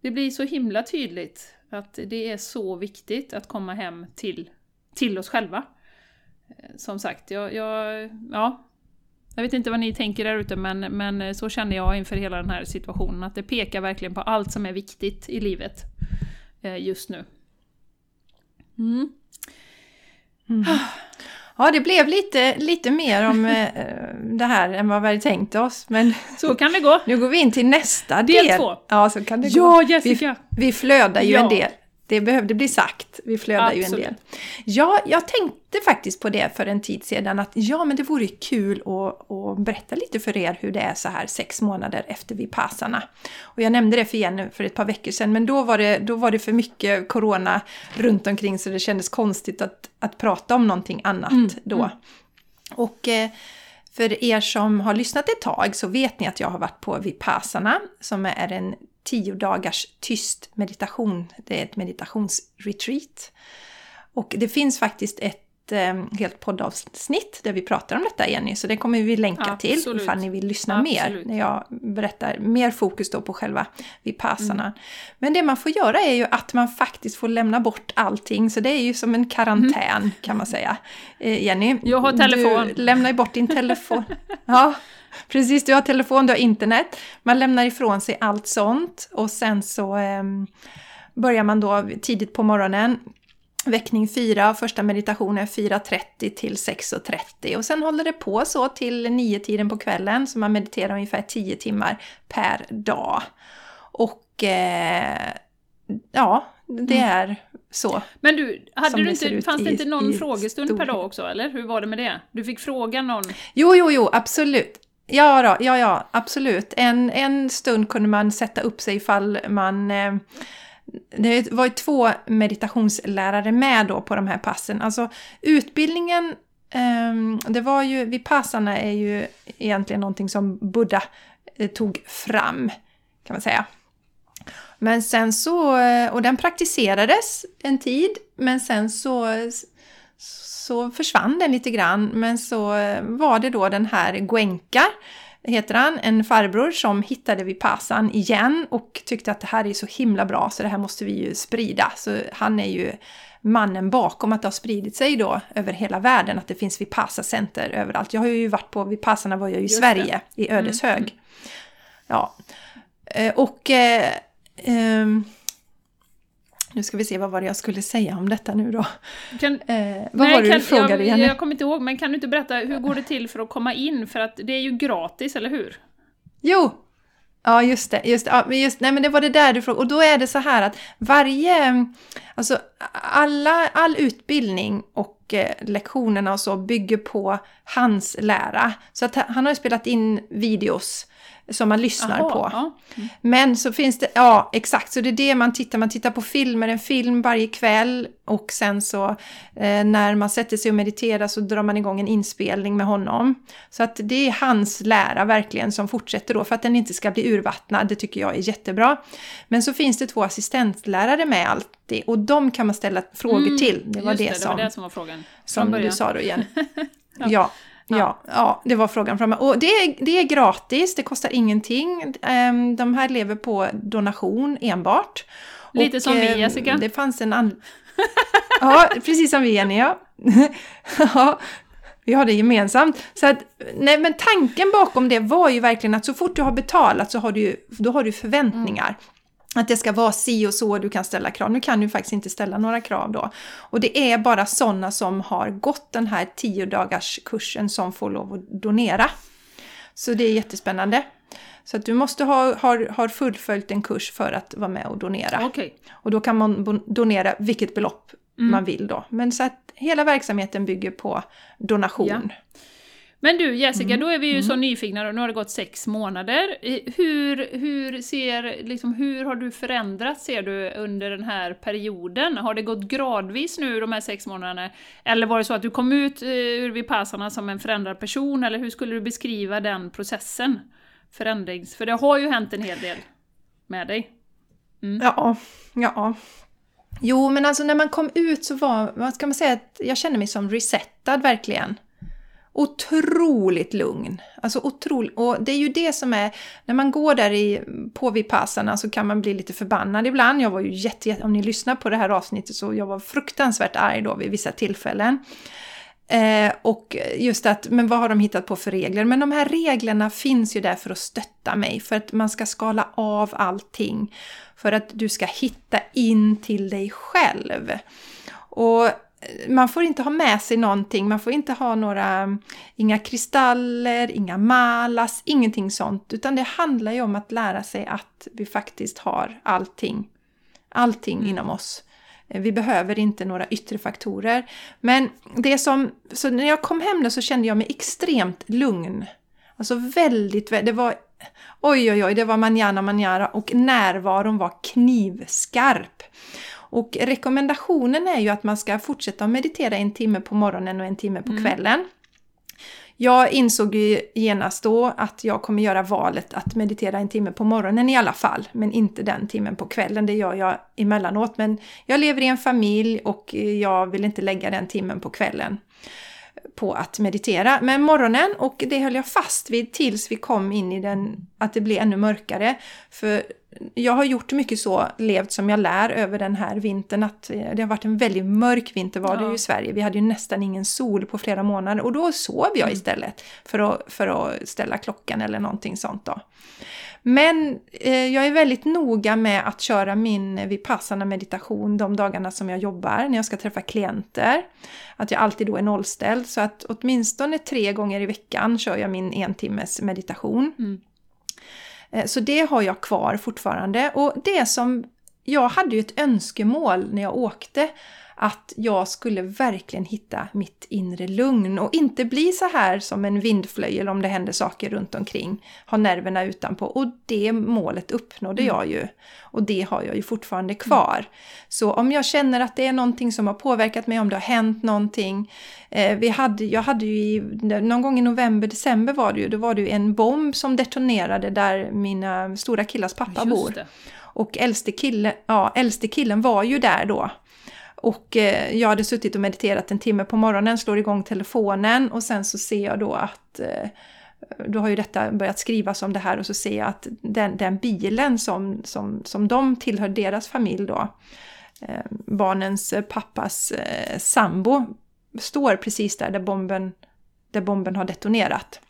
Det blir så himla tydligt att det är så viktigt att komma hem till, till oss själva. Eh, som sagt, jag, jag, ja, jag vet inte vad ni tänker där ute, men, men så känner jag inför hela den här situationen. Att det pekar verkligen på allt som är viktigt i livet eh, just nu. Mm. Mm. Ja, det blev lite, lite mer om eh, det här än vad vi hade tänkt oss. Men så kan det gå. Nu går vi in till nästa del. Del två. Ja, så kan det ja, gå. Jessica! Vi, vi flödar ju ja. en del. Det behövde bli sagt. Vi flödar Absolut. ju en del. Ja, jag tänkte faktiskt på det för en tid sedan att ja, men det vore kul att, att berätta lite för er hur det är så här sex månader efter Vipassana. Och jag nämnde det för Jenny för ett par veckor sedan, men då var det, då var det för mycket corona runt omkring så det kändes konstigt att, att prata om någonting annat mm. då. Mm. Och eh, för er som har lyssnat ett tag så vet ni att jag har varit på Vipassana som är en tio dagars tyst meditation. Det är ett meditationsretreat. Och det finns faktiskt ett helt poddavsnitt där vi pratar om detta Jenny, så det kommer vi länka Absolut. till ifall ni vill lyssna Absolut. mer. När jag berättar mer fokus då på själva vipassana. Mm. Men det man får göra är ju att man faktiskt får lämna bort allting, så det är ju som en karantän mm. kan man säga. Eh, Jenny, jag har telefon. Du lämnar ju bort din telefon. ja, precis. Du har telefon, du har internet. Man lämnar ifrån sig allt sånt och sen så eh, börjar man då tidigt på morgonen Väckning 4, första meditationen 4.30 till 6.30 och sen håller det på så till 9-tiden på kvällen så man mediterar ungefär 10 timmar per dag. Och eh, ja, det mm. är så. Men du, hade du inte, fanns det inte någon frågestund stor... per dag också eller? Hur var det med det? Du fick fråga någon? Jo, jo, jo, absolut. Ja, då, ja, ja, absolut. En, en stund kunde man sätta upp sig ifall man eh, det var ju två meditationslärare med då på de här passen. Alltså utbildningen, ehm, det var ju, Vipassana är ju egentligen någonting som Buddha eh, tog fram, kan man säga. Men sen så, eh, och den praktiserades en tid, men sen så, så försvann den lite grann. Men så eh, var det då den här Guenka heter han, en farbror som hittade Vipassan igen och tyckte att det här är så himla bra så det här måste vi ju sprida. Så han är ju mannen bakom att det har spridit sig då över hela världen, att det finns Vipassa-center överallt. Jag har ju varit på Vipassarna var jag i Just Sverige, det. i Ödeshög. Mm. Ja. Eh, och eh, eh, nu ska vi se, vad var det jag skulle säga om detta nu då? Kan, eh, vad nej, var det kan, du frågade jag, Jag kommer inte ihåg, men kan du inte berätta, hur går det till för att komma in? För att det är ju gratis, eller hur? Jo! Ja, just det. Just, ja, just, nej, men det var det där du frågade. Och då är det så här att varje... Alltså, alla, all utbildning och eh, lektionerna och så bygger på hans lära. Så att han har ju spelat in videos som man lyssnar Aha, på. Ja. Mm. Men så finns det, ja exakt, så det är det man tittar, man tittar på filmer, en film varje kväll och sen så eh, när man sätter sig och mediterar så drar man igång en inspelning med honom. Så att det är hans lära verkligen som fortsätter då för att den inte ska bli urvattnad, det tycker jag är jättebra. Men så finns det två assistentlärare med alltid och de kan man ställa frågor mm, till. Det var det, det, som, var det som var frågan. Som du sa då igen. ja. ja. Ja, ja, det var frågan framme. Och det är, det är gratis, det kostar ingenting. Ehm, de här lever på donation enbart. Lite och, som vi ehm, Jessica. Det fanns en an... Ja, precis som vi Jenny, ja. ja. Vi har det gemensamt. Så att, nej, men tanken bakom det var ju verkligen att så fort du har betalat så har du, då har du förväntningar. Mm att det ska vara si och så, du kan ställa krav. Nu kan du faktiskt inte ställa några krav då. Och det är bara sådana som har gått den här 10 dagars kursen som får lov att donera. Så det är jättespännande. Så att du måste ha har, har fullföljt en kurs för att vara med och donera. Okay. Och då kan man donera vilket belopp mm. man vill då. Men så att hela verksamheten bygger på donation. Ja. Men du Jessica, mm. då är vi ju mm. så nyfikna nu har det gått sex månader. Hur, hur, ser, liksom, hur har du förändrats ser du under den här perioden? Har det gått gradvis nu de här sex månaderna? Eller var det så att du kom ut eh, ur Vipassana som en förändrad person? Eller hur skulle du beskriva den processen? Förändrings... För det har ju hänt en hel del med dig. Mm. Ja, ja. Jo, men alltså när man kom ut så var, vad ska man säga, jag kände mig som resettad verkligen otroligt lugn. Alltså otroligt, och det är ju det som är, när man går där i, på Vipassana så kan man bli lite förbannad ibland. Jag var ju jätte, jätte om ni lyssnar på det här avsnittet så jag var fruktansvärt arg då vid vissa tillfällen. Eh, och just att, men vad har de hittat på för regler? Men de här reglerna finns ju där för att stötta mig, för att man ska skala av allting. För att du ska hitta in till dig själv. Och man får inte ha med sig någonting, man får inte ha några, inga kristaller, inga malas, ingenting sånt. Utan det handlar ju om att lära sig att vi faktiskt har allting, allting mm. inom oss. Vi behöver inte några yttre faktorer. Men det som, så när jag kom hem då så kände jag mig extremt lugn. Alltså väldigt, det var oj oj oj, det var manjana manjara och närvaron var knivskarp. Och rekommendationen är ju att man ska fortsätta att meditera en timme på morgonen och en timme på mm. kvällen. Jag insåg ju genast då att jag kommer göra valet att meditera en timme på morgonen i alla fall, men inte den timmen på kvällen. Det gör jag emellanåt, men jag lever i en familj och jag vill inte lägga den timmen på kvällen på att meditera. Men morgonen, och det höll jag fast vid tills vi kom in i den, att det blev ännu mörkare. För jag har gjort mycket så, levt som jag lär över den här vintern. Att det har varit en väldigt mörk vinter var det ju i Sverige. Vi hade ju nästan ingen sol på flera månader och då sov jag mm. istället för att, för att ställa klockan eller någonting sånt då. Men eh, jag är väldigt noga med att köra min vipassana meditation de dagarna som jag jobbar, när jag ska träffa klienter. Att jag alltid då är nollställd, så att åtminstone tre gånger i veckan kör jag min en timmes meditation. Mm. Eh, så det har jag kvar fortfarande. Och det som jag hade ju ett önskemål när jag åkte att jag skulle verkligen hitta mitt inre lugn och inte bli så här som en vindflöjel om det händer saker runt omkring. Ha nerverna utanpå och det målet uppnådde mm. jag ju. Och det har jag ju fortfarande kvar. Mm. Så om jag känner att det är någonting som har påverkat mig, om det har hänt någonting. Eh, vi hade, jag hade ju i, någon gång i november, december var det ju, då var det ju en bomb som detonerade där mina stora killars pappa Just bor. Det. Och äldste, kille, ja, äldste killen var ju där då. Och eh, jag hade suttit och mediterat en timme på morgonen, slår igång telefonen och sen så ser jag då att eh, då har ju detta börjat skrivas om det här och så ser jag att den, den bilen som, som, som de tillhör, deras familj då, eh, barnens eh, pappas eh, sambo, står precis där, där bomben, där bomben har detonerat.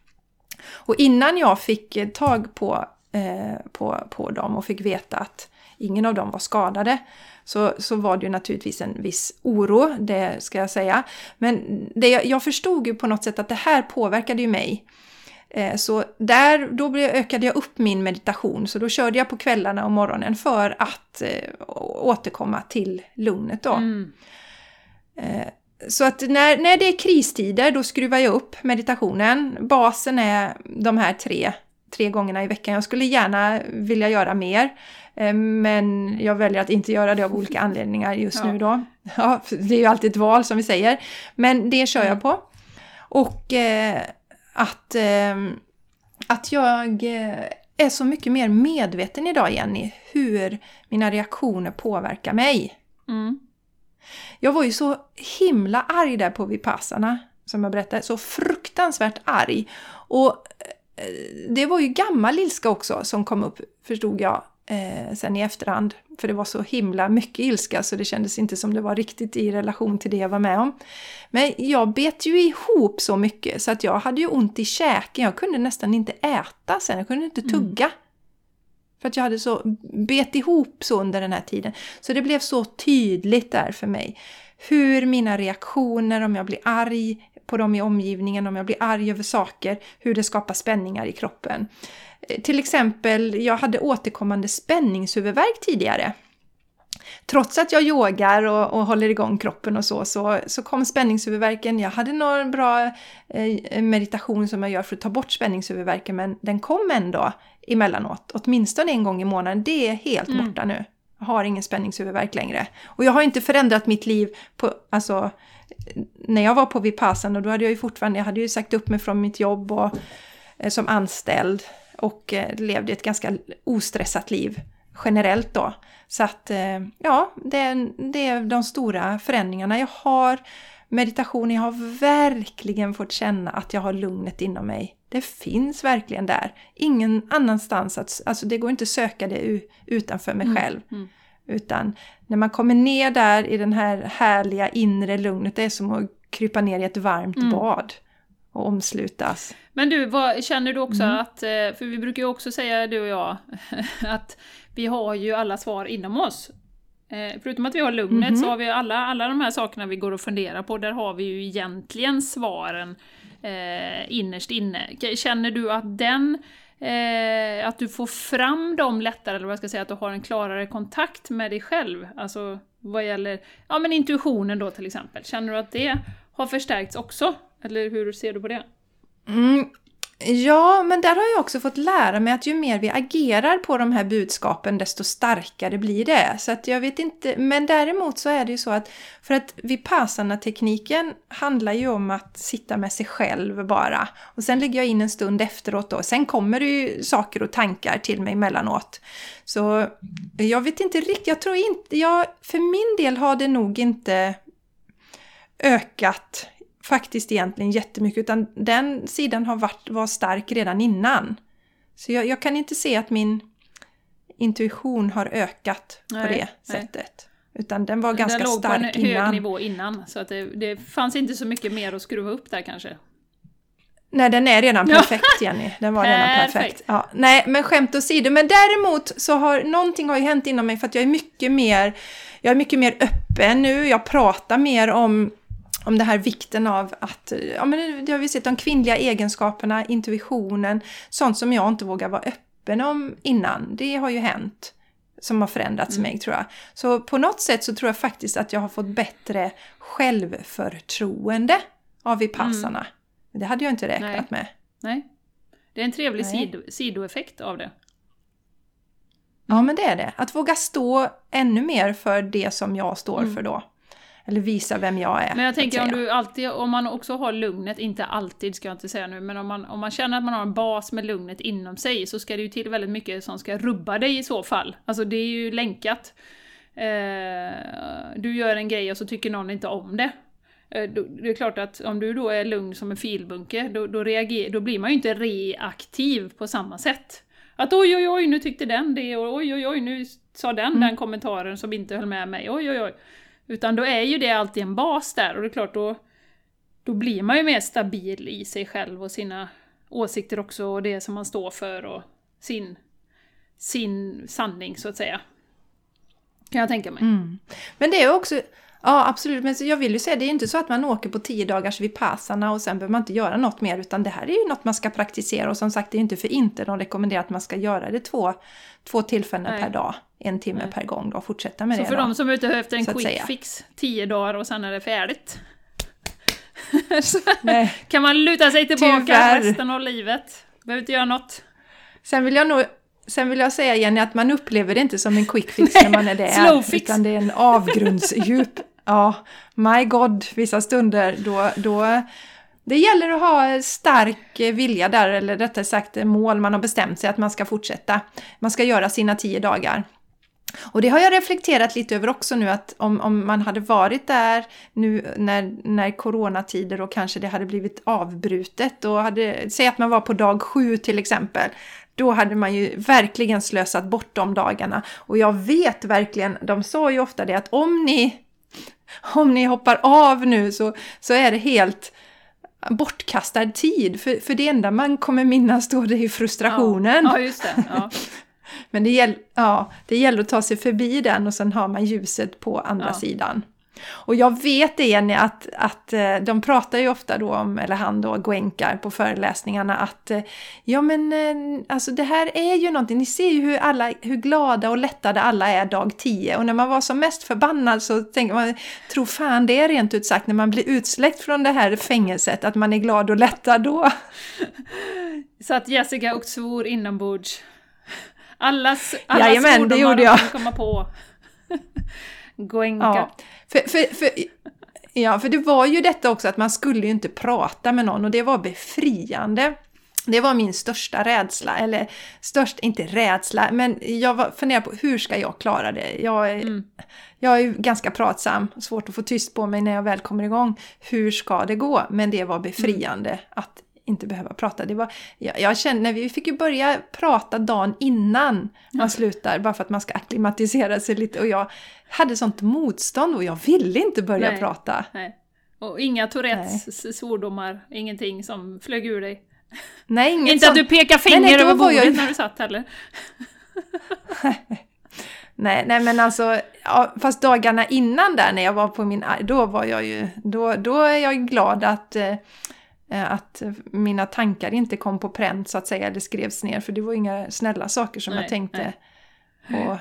Och innan jag fick tag på, eh, på, på dem och fick veta att ingen av dem var skadade så, så var det ju naturligtvis en viss oro, det ska jag säga. Men det, jag förstod ju på något sätt att det här påverkade ju mig. Eh, så där, då ökade jag upp min meditation, så då körde jag på kvällarna och morgonen för att eh, återkomma till lugnet då. Mm. Eh, så att när, när det är kristider, då skruvar jag upp meditationen. Basen är de här tre, tre gångerna i veckan. Jag skulle gärna vilja göra mer. Eh, men jag väljer att inte göra det av olika anledningar just ja. nu då. Ja, det är ju alltid ett val som vi säger. Men det kör jag mm. på. Och eh, att, eh, att jag är så mycket mer medveten idag, Jenny, hur mina reaktioner påverkar mig. Mm. Jag var ju så himla arg där på Vipassana, som jag berättade. Så fruktansvärt arg. Och det var ju gammal ilska också som kom upp, förstod jag, eh, sen i efterhand. För det var så himla mycket ilska så det kändes inte som det var riktigt i relation till det jag var med om. Men jag bet ju ihop så mycket så att jag hade ju ont i käken. Jag kunde nästan inte äta sen, jag kunde inte mm. tugga. Mm. För att jag hade så bet ihop så under den här tiden. Så det blev så tydligt där för mig. Hur mina reaktioner, om jag blir arg på dem i omgivningen, om jag blir arg över saker, hur det skapar spänningar i kroppen. Till exempel, jag hade återkommande spänningshuvudvärk tidigare. Trots att jag yogar och, och håller igång kroppen och så, så, så kom spänningshuvudvärken. Jag hade någon bra eh, meditation som jag gör för att ta bort spänningshuvudvärken, men den kom ändå emellanåt, åtminstone en gång i månaden. Det är helt mm. borta nu. Jag har ingen spänningshuvudvärk längre. Och jag har inte förändrat mitt liv på, alltså, när jag var på Vipassan och då hade jag ju fortfarande, jag hade ju sagt upp mig från mitt jobb och, eh, som anställd och eh, levde ett ganska ostressat liv generellt då. Så att eh, ja, det är, det är de stora förändringarna. Jag har meditation, jag har verkligen fått känna att jag har lugnet inom mig. Det finns verkligen där. Ingen annanstans, att, alltså det går inte att söka det utanför mig mm, själv. Mm. Utan när man kommer ner där i den här härliga inre lugnet, det är som att krypa ner i ett varmt mm. bad och omslutas. Men du, vad, känner du också mm. att, eh, för vi brukar ju också säga du och jag, att vi har ju alla svar inom oss. Eh, förutom att vi har lugnet mm. så har vi alla, alla de här sakerna vi går och funderar på, där har vi ju egentligen svaren eh, innerst inne. Känner du att den eh, att du får fram dem lättare, eller vad jag ska säga, att du har en klarare kontakt med dig själv. Alltså vad gäller ja, men intuitionen då till exempel. Känner du att det har förstärkts också? Eller hur ser du på det? Mm, Ja, men där har jag också fått lära mig att ju mer vi agerar på de här budskapen desto starkare blir det. Så att jag vet inte, men däremot så är det ju så att för att Vipassana-tekniken handlar ju om att sitta med sig själv bara. Och sen lägger jag in en stund efteråt då. Sen kommer det ju saker och tankar till mig emellanåt. Så jag vet inte riktigt, jag tror inte, jag, för min del har det nog inte ökat faktiskt egentligen jättemycket utan den sidan har varit, var stark redan innan. Så jag, jag kan inte se att min intuition har ökat nej, på det nej. sättet. Utan den var ganska stark innan. Den låg på en hög nivå innan, så att det, det fanns inte så mycket mer att skruva upp där kanske. Nej, den är redan perfekt Jenny. Den var redan perfekt. Ja, nej, men skämt åsido. Men däremot så har någonting har ju hänt inom mig för att jag är mycket mer, jag är mycket mer öppen nu. Jag pratar mer om om det här vikten av att, ja men det har vi sett, de kvinnliga egenskaperna, intuitionen, sånt som jag inte vågar vara öppen om innan. Det har ju hänt som har förändrats mm. mig tror jag. Så på något sätt så tror jag faktiskt att jag har fått bättre självförtroende av Vipassana. Mm. Det hade jag inte räknat Nej. med. Nej. Det är en trevlig sido, sidoeffekt av det. Ja, men det är det. Att våga stå ännu mer för det som jag står mm. för då. Eller visa vem jag är. Men jag tänker om du alltid, om man också har lugnet, inte alltid ska jag inte säga nu, men om man, om man känner att man har en bas med lugnet inom sig så ska det ju till väldigt mycket som ska rubba dig i så fall. Alltså det är ju länkat. Eh, du gör en grej och så tycker någon inte om det. Eh, det är klart att om du då är lugn som en filbunke, då, då, reager, då blir man ju inte reaktiv på samma sätt. Att oj oj oj, nu tyckte den det, och oj oj oj, nu sa den mm. den kommentaren som inte höll med mig, oj oj oj. Utan då är ju det alltid en bas där och det är klart då, då blir man ju mer stabil i sig själv och sina åsikter också och det som man står för och sin, sin sanning så att säga. Kan jag tänka mig. Mm. Men det är också, ja absolut, men jag vill ju säga det är inte så att man åker på tio dagars vipassana och sen behöver man inte göra något mer utan det här är ju något man ska praktisera och som sagt det är inte för inte de rekommenderar att man ska göra det två, två tillfällen Nej. per dag en timme Nej. per gång då, fortsätta med så det. Så för då, de som är ute efter en quick fix, tio dagar och sen är det färdigt. kan man luta sig tillbaka Tyvärr. resten av livet. Behöver inte göra något. Sen vill jag nog Sen vill jag säga Jenny att man upplever det inte som en quick fix när man är där. Slow fix. Utan det är en avgrundsdjup ja, my God, vissa stunder då, då det gäller att ha stark vilja där, eller rättare sagt mål man har bestämt sig att man ska fortsätta. Man ska göra sina tio dagar. Och det har jag reflekterat lite över också nu att om, om man hade varit där nu när, när coronatider och kanske det hade blivit avbrutet och hade, säg att man var på dag sju till exempel, då hade man ju verkligen slösat bort de dagarna. Och jag vet verkligen, de sa ju ofta det att om ni, om ni hoppar av nu så, så är det helt bortkastad tid. För, för det enda man kommer minnas då det är frustrationen. Ja, ja just det. Ja. Men det, gäll, ja, det gäller att ta sig förbi den och sen har man ljuset på andra ja. sidan. Och jag vet det Jenny att, att eh, de pratar ju ofta då om, eller han då, Goenka på föreläsningarna att eh, ja men eh, alltså det här är ju någonting, ni ser ju hur, alla, hur glada och lättade alla är dag 10 och när man var som mest förbannad så tänker man, tro fan det är rent ut sagt när man blir utsläckt från det här fängelset att man är glad och lättad då. Så att Jessica och svor inombords Allas, alla Jajamän, svordomar det gjorde jag. komma på. Goenka. Ja, för, för, för, ja, för det var ju detta också att man skulle ju inte prata med någon och det var befriande. Det var min största rädsla, eller störst, inte rädsla, men jag var, funderade på hur ska jag klara det? Jag är, mm. jag är ganska pratsam, svårt att få tyst på mig när jag väl kommer igång. Hur ska det gå? Men det var befriande mm. att inte behöva prata. Det var, jag, jag kände, vi fick ju börja prata dagen innan man slutar, bara för att man ska akklimatisera sig lite. Och jag hade sånt motstånd och jag ville inte börja nej, prata. Nej. Och inga Tourettes svordomar, ingenting som flög ur dig? Nej, inget Inte sånt. att du pekar finger nej, nej, över bordet jag... när du satt heller? nej, nej men alltså, ja, fast dagarna innan där när jag var på min då var jag ju, då, då är jag glad att eh, Eh, att mina tankar inte kom på pränt så att säga, eller skrevs ner. För det var inga snälla saker som nej, jag tänkte. Nej. Och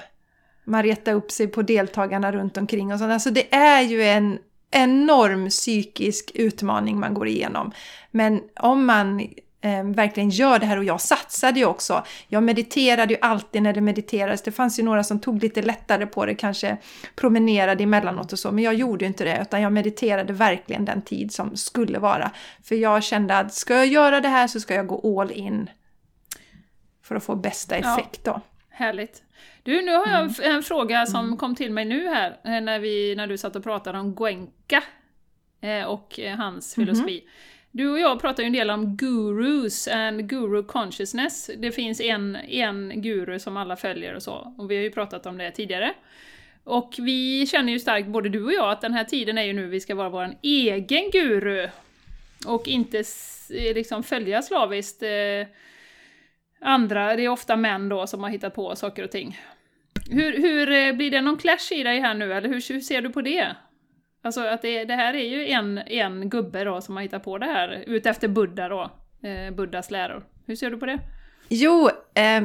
man retade upp sig på deltagarna runt omkring och sånt. Alltså det är ju en enorm psykisk utmaning man går igenom. Men om man eh, verkligen gör det här och jag satsade ju också. Jag mediterade ju alltid när det mediterades. Det fanns ju några som tog lite lättare på det, kanske promenerade emellanåt och så, men jag gjorde ju inte det utan jag mediterade verkligen den tid som skulle vara. För jag kände att ska jag göra det här så ska jag gå all in för att få bästa effekt då. Härligt. Du, nu har jag en, mm. en fråga som mm. kom till mig nu här eh, när, vi, när du satt och pratade om Gwenka eh, och hans mhm. filosofi. Mm. Du och jag pratar ju en del om gurus and guru consciousness. Det finns en, en guru som alla följer och så, och vi har ju pratat om det tidigare. Och vi känner ju starkt, både du och jag, att den här tiden är ju nu vi ska vara vår egen guru. Och inte liksom följa slaviskt eh, andra, det är ofta män då som har hittat på saker och ting. Hur, hur eh, blir det någon clash i dig här nu, eller hur, hur ser du på det? Alltså att det, det, här är ju en, en gubbe då som har hittat på det här, utefter Buddha då, eh, Buddhas läror. Hur ser du på det? Jo, eh,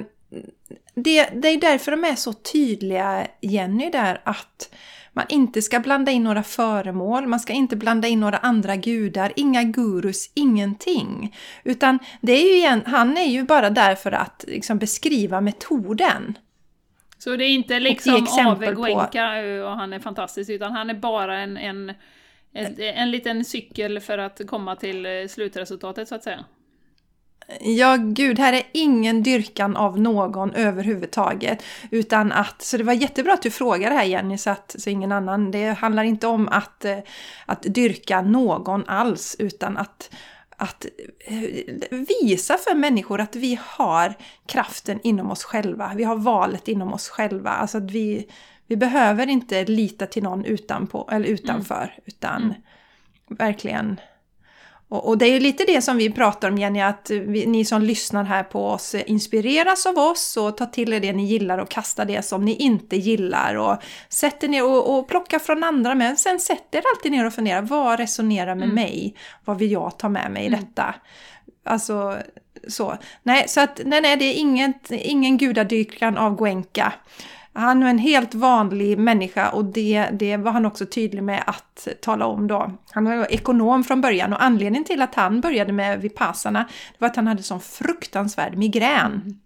det, det är därför de är så tydliga, Jenny, där att man inte ska blanda in några föremål, man ska inte blanda in några andra gudar, inga gurus, ingenting. Utan det är ju igen, han är ju bara där för att liksom beskriva metoden. Så det är inte liksom Ave Guenka och han är fantastisk, utan han är bara en, en, en, en liten cykel för att komma till eh, slutresultatet så att säga? Ja, gud, här är ingen dyrkan av någon överhuvudtaget. Utan att, så det var jättebra att du frågade här Jenny, så att så ingen annan. Det handlar inte om att, eh, att dyrka någon alls, utan att att eh, visa för människor att vi har kraften inom oss själva. Vi har valet inom oss själva. Alltså att vi, vi behöver inte lita till någon utanpå, eller utanför, mm. utan mm. verkligen och, och, det är ju lite det som vi pratar om Jenny, att vi, ni som lyssnar här på oss inspireras av oss och tar till er det ni gillar och kasta det som ni inte gillar och sätter ner och, och plocka från andra men sen sätter er alltid ner och funderar, vad resonerar med mm. mig? Vad vill jag ta med mig i mm. detta? Alltså så. Nej, så att nej, nej det är inget, ingen gudadyrkan av Goenka. Han är en helt vanlig människa och det, det var han också tydlig med att tala om då. Han var ekonom från början och anledningen till att han började med Vipassana var att han hade sån fruktansvärd migrän.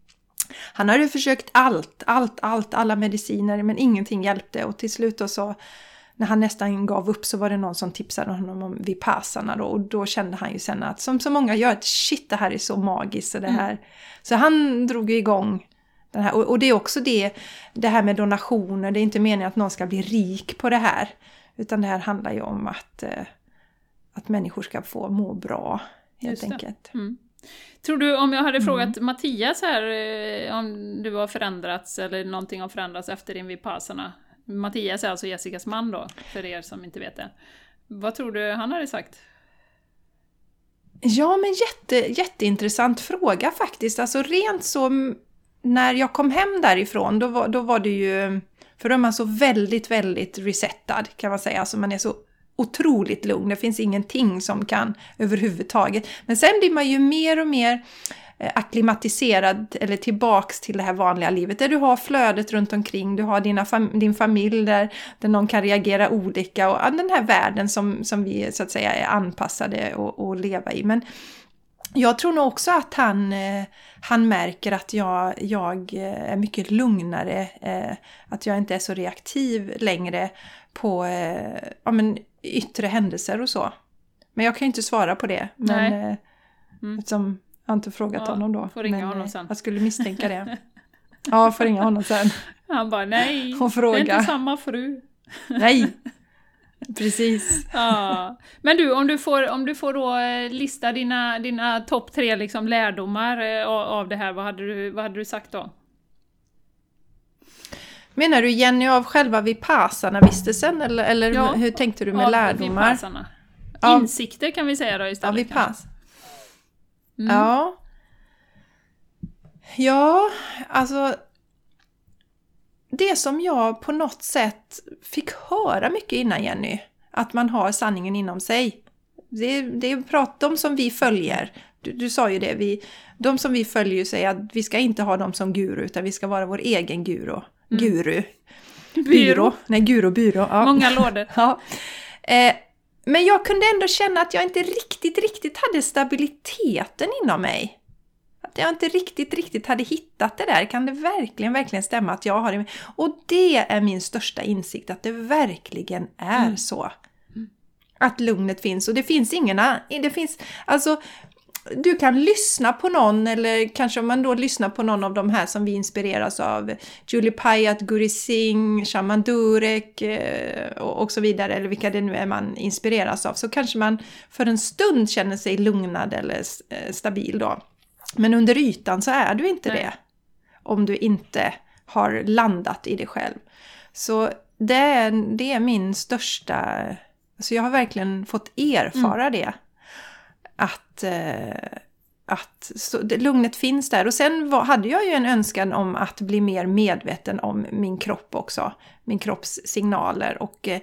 Han hade försökt allt, allt, allt, alla mediciner men ingenting hjälpte och till slut då så när han nästan gav upp så var det någon som tipsade honom om Vipassana då och då kände han ju sen att som så många gör att shit det här är så magiskt så det mm. här. Mm. Så han drog igång här, och, och, det är också det, det här med donationer, det är inte meningen att någon ska bli rik på det här. Utan det här handlar ju om att, eh, att människor ska få må bra, helt enkelt. Mm. Tror du, om jag hade mm. frågat Mattias här, eh, om du har förändrats eller någonting har förändrats efter din Vipassana. Mattias är alltså Jessicas man då, för er som inte vet det. Vad tror du han hade sagt? Ja, men jätte, jätteintressant fråga faktiskt. Alltså rent så när jag kom hem därifrån, då var, då var det ju... För då är man så väldigt, väldigt resettad kan man säga. Alltså man är så otroligt lugn. Det finns ingenting som kan överhuvudtaget. Men sen blir man ju mer och mer eh, akklimatiserad eller tillbaks till det här vanliga livet där du har flödet runt omkring, du har dina fam din familj där, där någon kan reagera olika och den här världen som, som vi så att säga är anpassade att leva i. Men jag tror nog också att han, eh, han märker att jag, jag eh, är mycket lugnare, eh, att jag inte är så reaktiv längre på ja, men, yttre händelser och så. Men jag kan ju inte svara på det. Men, Nej. Mm. Eftersom jag inte frågat ja, honom då. Får ringa men, honom sen. Jag skulle misstänka det. ja, får ringa honom sen. Han bara nej, och fråga. det är inte samma fru. nej, Precis. Ja. Men du, om du får, om du får då eh, lista dina, dina topp tre liksom lärdomar eh, av det här, vad hade du, vad hade du sagt då? Menar du Jenny av själva Vipassana-vistelsen eller, eller ja, hur tänkte du med lärdomar? Vipassana. Insikter kan vi säga då istället. Av Vipass. Mm. Ja. Ja, alltså det som jag på något sätt fick höra mycket innan Jenny, att man har sanningen inom sig. Det, det är prat, de som vi följer, du, du sa ju det, vi, de som vi följer säger att vi ska inte ha dem som guru utan vi ska vara vår egen guru. Mm. Guru. Byrå. Nej, guru, byrå. Ja. Många lådor. ja. Eh, men jag kunde ändå känna att jag inte riktigt, riktigt hade stabiliteten inom mig. Att jag inte riktigt, riktigt hade hittat det där. Kan det verkligen, verkligen stämma att jag har det? Och det är min största insikt, att det verkligen är mm. så. Att lugnet finns. Och det finns ingen... Det finns, alltså, du kan lyssna på någon eller kanske om man då lyssnar på någon av de här som vi inspireras av. Julie Payat, Guri Singh, Shaman Durek eh, och så vidare, eller vilka det nu är man inspireras av. Så kanske man för en stund känner sig lugnad eller eh, stabil då. Men under ytan så är du inte Nej. det. Om du inte har landat i dig själv. Så det är, det är min största... Alltså jag har verkligen fått erfara mm. det att, eh, att så, lugnet finns där. Och sen var, hade jag ju en önskan om att bli mer medveten om min kropp också. Min kropps signaler. Och eh,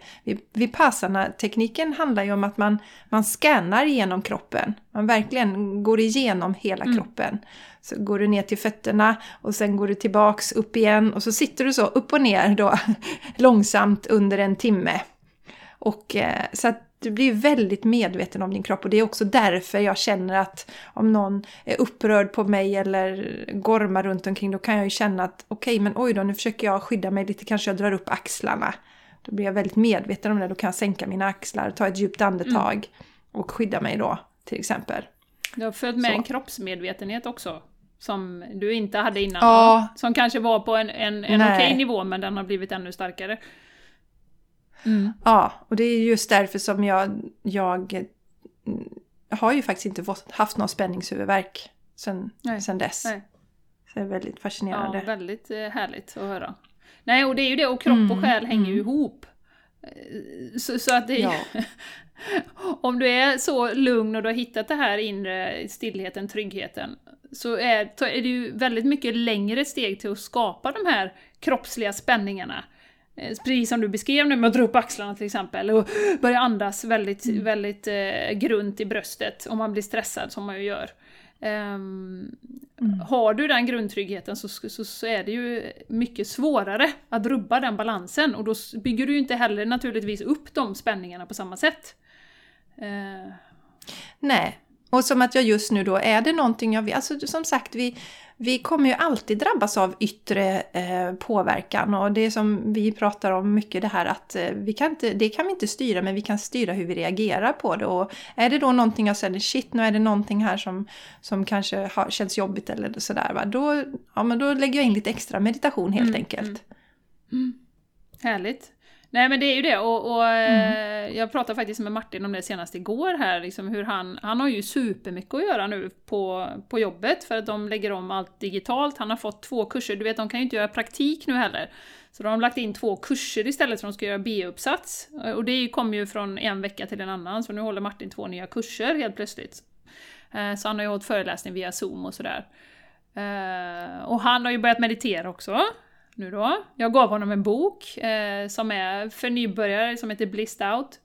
Vipassana-tekniken handlar ju om att man, man scannar genom kroppen. Man verkligen går igenom hela mm. kroppen. Så går du ner till fötterna och sen går du tillbaks upp igen och så sitter du så upp och ner då långsamt under en timme. Och eh, så att du blir väldigt medveten om din kropp och det är också därför jag känner att om någon är upprörd på mig eller gormar runt omkring då kan jag ju känna att okej okay, men oj då nu försöker jag skydda mig lite, kanske jag drar upp axlarna. Då blir jag väldigt medveten om det, då kan jag sänka mina axlar, ta ett djupt andetag mm. och skydda mig då till exempel. Du har följt med Så. en kroppsmedvetenhet också? Som du inte hade innan? Ja. Som kanske var på en, en, en okej okay nivå men den har blivit ännu starkare? Mm. Ja, och det är just därför som jag, jag har ju faktiskt inte haft någon spänningshuvudvärk sen, sen dess. Nej. Så det är väldigt fascinerande. Ja, väldigt eh, härligt att höra. Nej, och det är ju det, och kropp och mm. själ hänger ju mm. ihop. Eh, så, så att det ja. Om du är så lugn och du har hittat det här inre stillheten, tryggheten, så är, är det ju väldigt mycket längre steg till att skapa de här kroppsliga spänningarna. Eh, precis som du beskrev nu med att dra upp axlarna till exempel och börja andas väldigt, mm. väldigt eh, grunt i bröstet om man blir stressad som man ju gör. Um, mm. Har du den grundtryggheten så, så, så, är det ju mycket svårare att rubba den balansen och då bygger du ju inte heller naturligtvis upp de spänningarna på samma sätt. Uh. Nej, och som att jag just nu då, är det någonting jag vill, alltså som sagt vi vi kommer ju alltid drabbas av yttre eh, påverkan och det som vi pratar om mycket det här att eh, vi kan inte, det kan vi inte styra men vi kan styra hur vi reagerar på det och är det då någonting jag säger shit nu är det någonting här som, som kanske har, känns jobbigt eller sådär va, då, ja, men då lägger jag in lite extra meditation helt mm, enkelt. Mm. Mm. Härligt! Nej men det är ju det och, och mm. Eh, jag pratade faktiskt med Martin om det senast igår här, liksom hur han, han har ju supermycket att göra nu på, på jobbet för att de lägger om allt digitalt. Han har fått två kurser, du vet de kan ju inte göra praktik nu heller. Så de har lagt in två kurser istället för att de ska göra B-uppsats. Och det kommer ju från en vecka till en annan, så nu håller Martin två nya kurser helt plötsligt. Eh, så han har ju hållit föreläsning via zoom och sådär. Eh, och han har ju börjat meditera också nu då. Jag gav honom en bok eh, som är för nybörjare, som heter Blissed Out.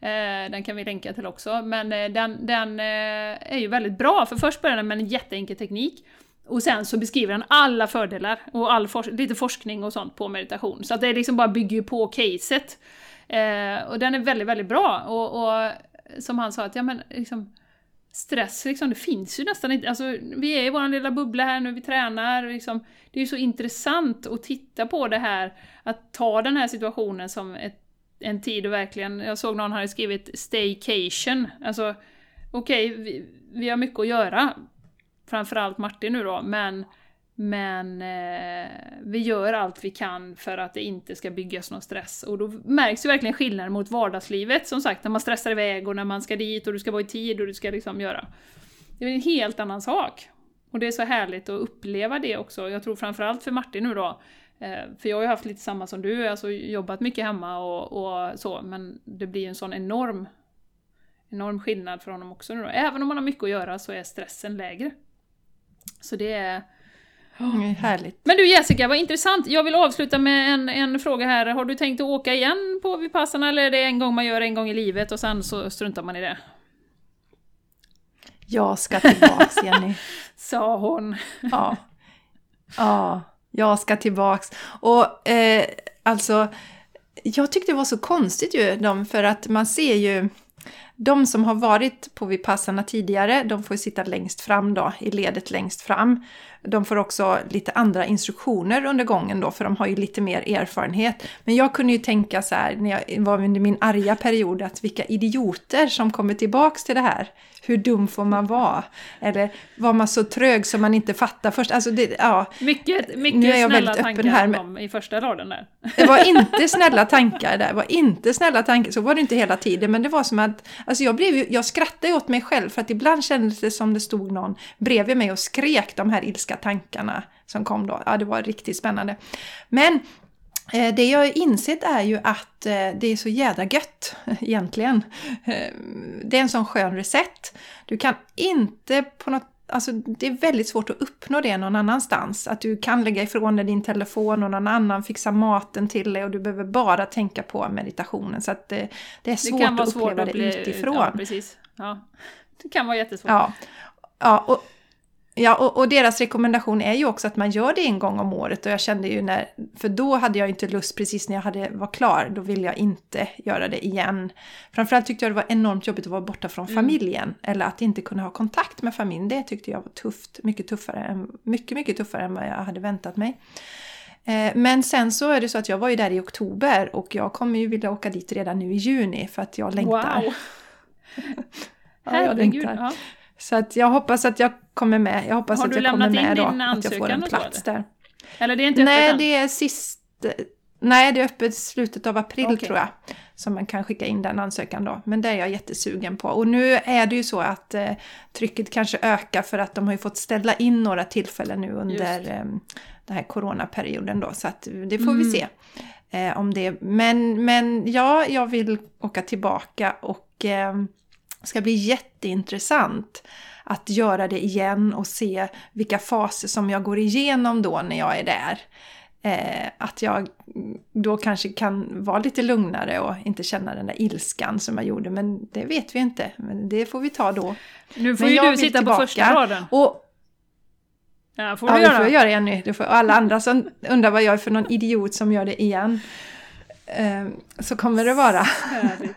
Eh, den kan vi länka till också, men eh, den, den eh, är ju väldigt bra, för först börjar den med en jätteenkel teknik, och sen så beskriver den alla fördelar och all for lite forskning och sånt på meditation. Så att det liksom bara bygger på caset. Eh, och den är väldigt, väldigt bra. Och, och som han sa, att ja men liksom, stress, liksom, det finns ju nästan inte. Alltså, vi är i vår lilla bubbla här nu, vi tränar. Liksom, det är ju så intressant att titta på det här, att ta den här situationen som ett, en tid och verkligen, jag såg någon hade skrivit staycation. Alltså, okej, okay, vi, vi har mycket att göra. Framförallt Martin nu då, men men eh, vi gör allt vi kan för att det inte ska byggas någon stress. Och då märks ju verkligen skillnaden mot vardagslivet, som sagt, när man stressar iväg och när man ska dit och du ska vara i tid och du ska liksom göra. Det är en helt annan sak. Och det är så härligt att uppleva det också. Jag tror framförallt för Martin nu då, eh, för jag har ju haft lite samma som du, alltså jobbat mycket hemma och, och så, men det blir en sån enorm, enorm skillnad för honom också nu då. Även om man har mycket att göra så är stressen lägre. Så det är Oh, härligt. Men du Jessica, vad intressant. Jag vill avsluta med en, en fråga här. Har du tänkt att åka igen på Vipassana eller är det en gång man gör en gång i livet och sen så struntar man i det? Jag ska tillbaks Jenny. Sa hon. ja. Ja, jag ska tillbaks. Och eh, alltså, jag tyckte det var så konstigt ju, de, för att man ser ju de som har varit på Vipassana tidigare, de får sitta längst fram då, i ledet längst fram. De får också lite andra instruktioner under gången då, för de har ju lite mer erfarenhet. Men jag kunde ju tänka så här, när jag var under min arga period, att vilka idioter som kommer tillbaks till det här. Hur dum får man vara? Eller var man så trög som man inte fattar först? Alltså det, ja. Mycket, mycket nu är jag snälla tankar här om i första raden där. Det var inte snälla tankar där, det var inte snälla tankar. Så var det inte hela tiden, men det var som att, alltså jag, blev, jag skrattade åt mig själv för att ibland kändes det som det stod någon bredvid mig och skrek de här ilska tankarna som kom då. Ja, det var riktigt spännande. Men det jag har insett är ju att eh, det är så jädra gött egentligen. Eh, det är en sån skön recept. Du kan inte på något Alltså det är väldigt svårt att uppnå det någon annanstans. Att du kan lägga ifrån dig din telefon och någon annan fixar maten till dig och du behöver bara tänka på meditationen. Så att det, det är svårt det att uppleva svårt att bli, det utifrån. Ja, precis. Ja. Det kan vara jättesvårt. Ja, ja och, Ja, och, och, deras rekommendation är ju också att man gör det en gång om året och jag kände ju när, för då hade jag inte lust precis när jag hade, var klar, då ville jag inte göra det igen. Framförallt tyckte jag det var enormt jobbigt att vara borta från mm. familjen eller att inte kunna ha kontakt med familjen. Det tyckte jag var tufft, mycket tuffare, än, mycket, mycket tuffare än vad jag hade väntat mig. Eh, men sen så är det så att jag var ju där i oktober och jag kommer ju vilja åka dit redan nu i juni för att jag längtar. Wow! ja, jag längtar. Ja. Så att jag hoppas att jag kommer med. Jag hoppas Har att jag kommer med då. Att jag får en plats där. Eller det är inte öppet Nej, än? det är sist... Nej, det är öppet slutet av april okay. tror jag. Som man kan skicka in den ansökan då. Men det är jag jättesugen på. Och nu är det ju så att eh, trycket kanske ökar för att de har ju fått ställa in några tillfällen nu under eh, den här coronaperioden då. Så att det får mm. vi se. Eh, om det. Men, men ja, jag vill åka tillbaka och eh, det ska bli jätteintressant att göra det igen och se vilka faser som jag går igenom då när jag är där. Eh, att jag då kanske kan vara lite lugnare och inte känna den där ilskan som jag gjorde. Men det vet vi inte. Men det får vi ta då. Nu får men ju du sitta tillbaka. på första raden. Och, ja, får du ja, göra. det får jag göra Jenny. Det får alla andra som undrar vad jag är för någon idiot som gör det igen. Eh, så kommer det vara. Härligt.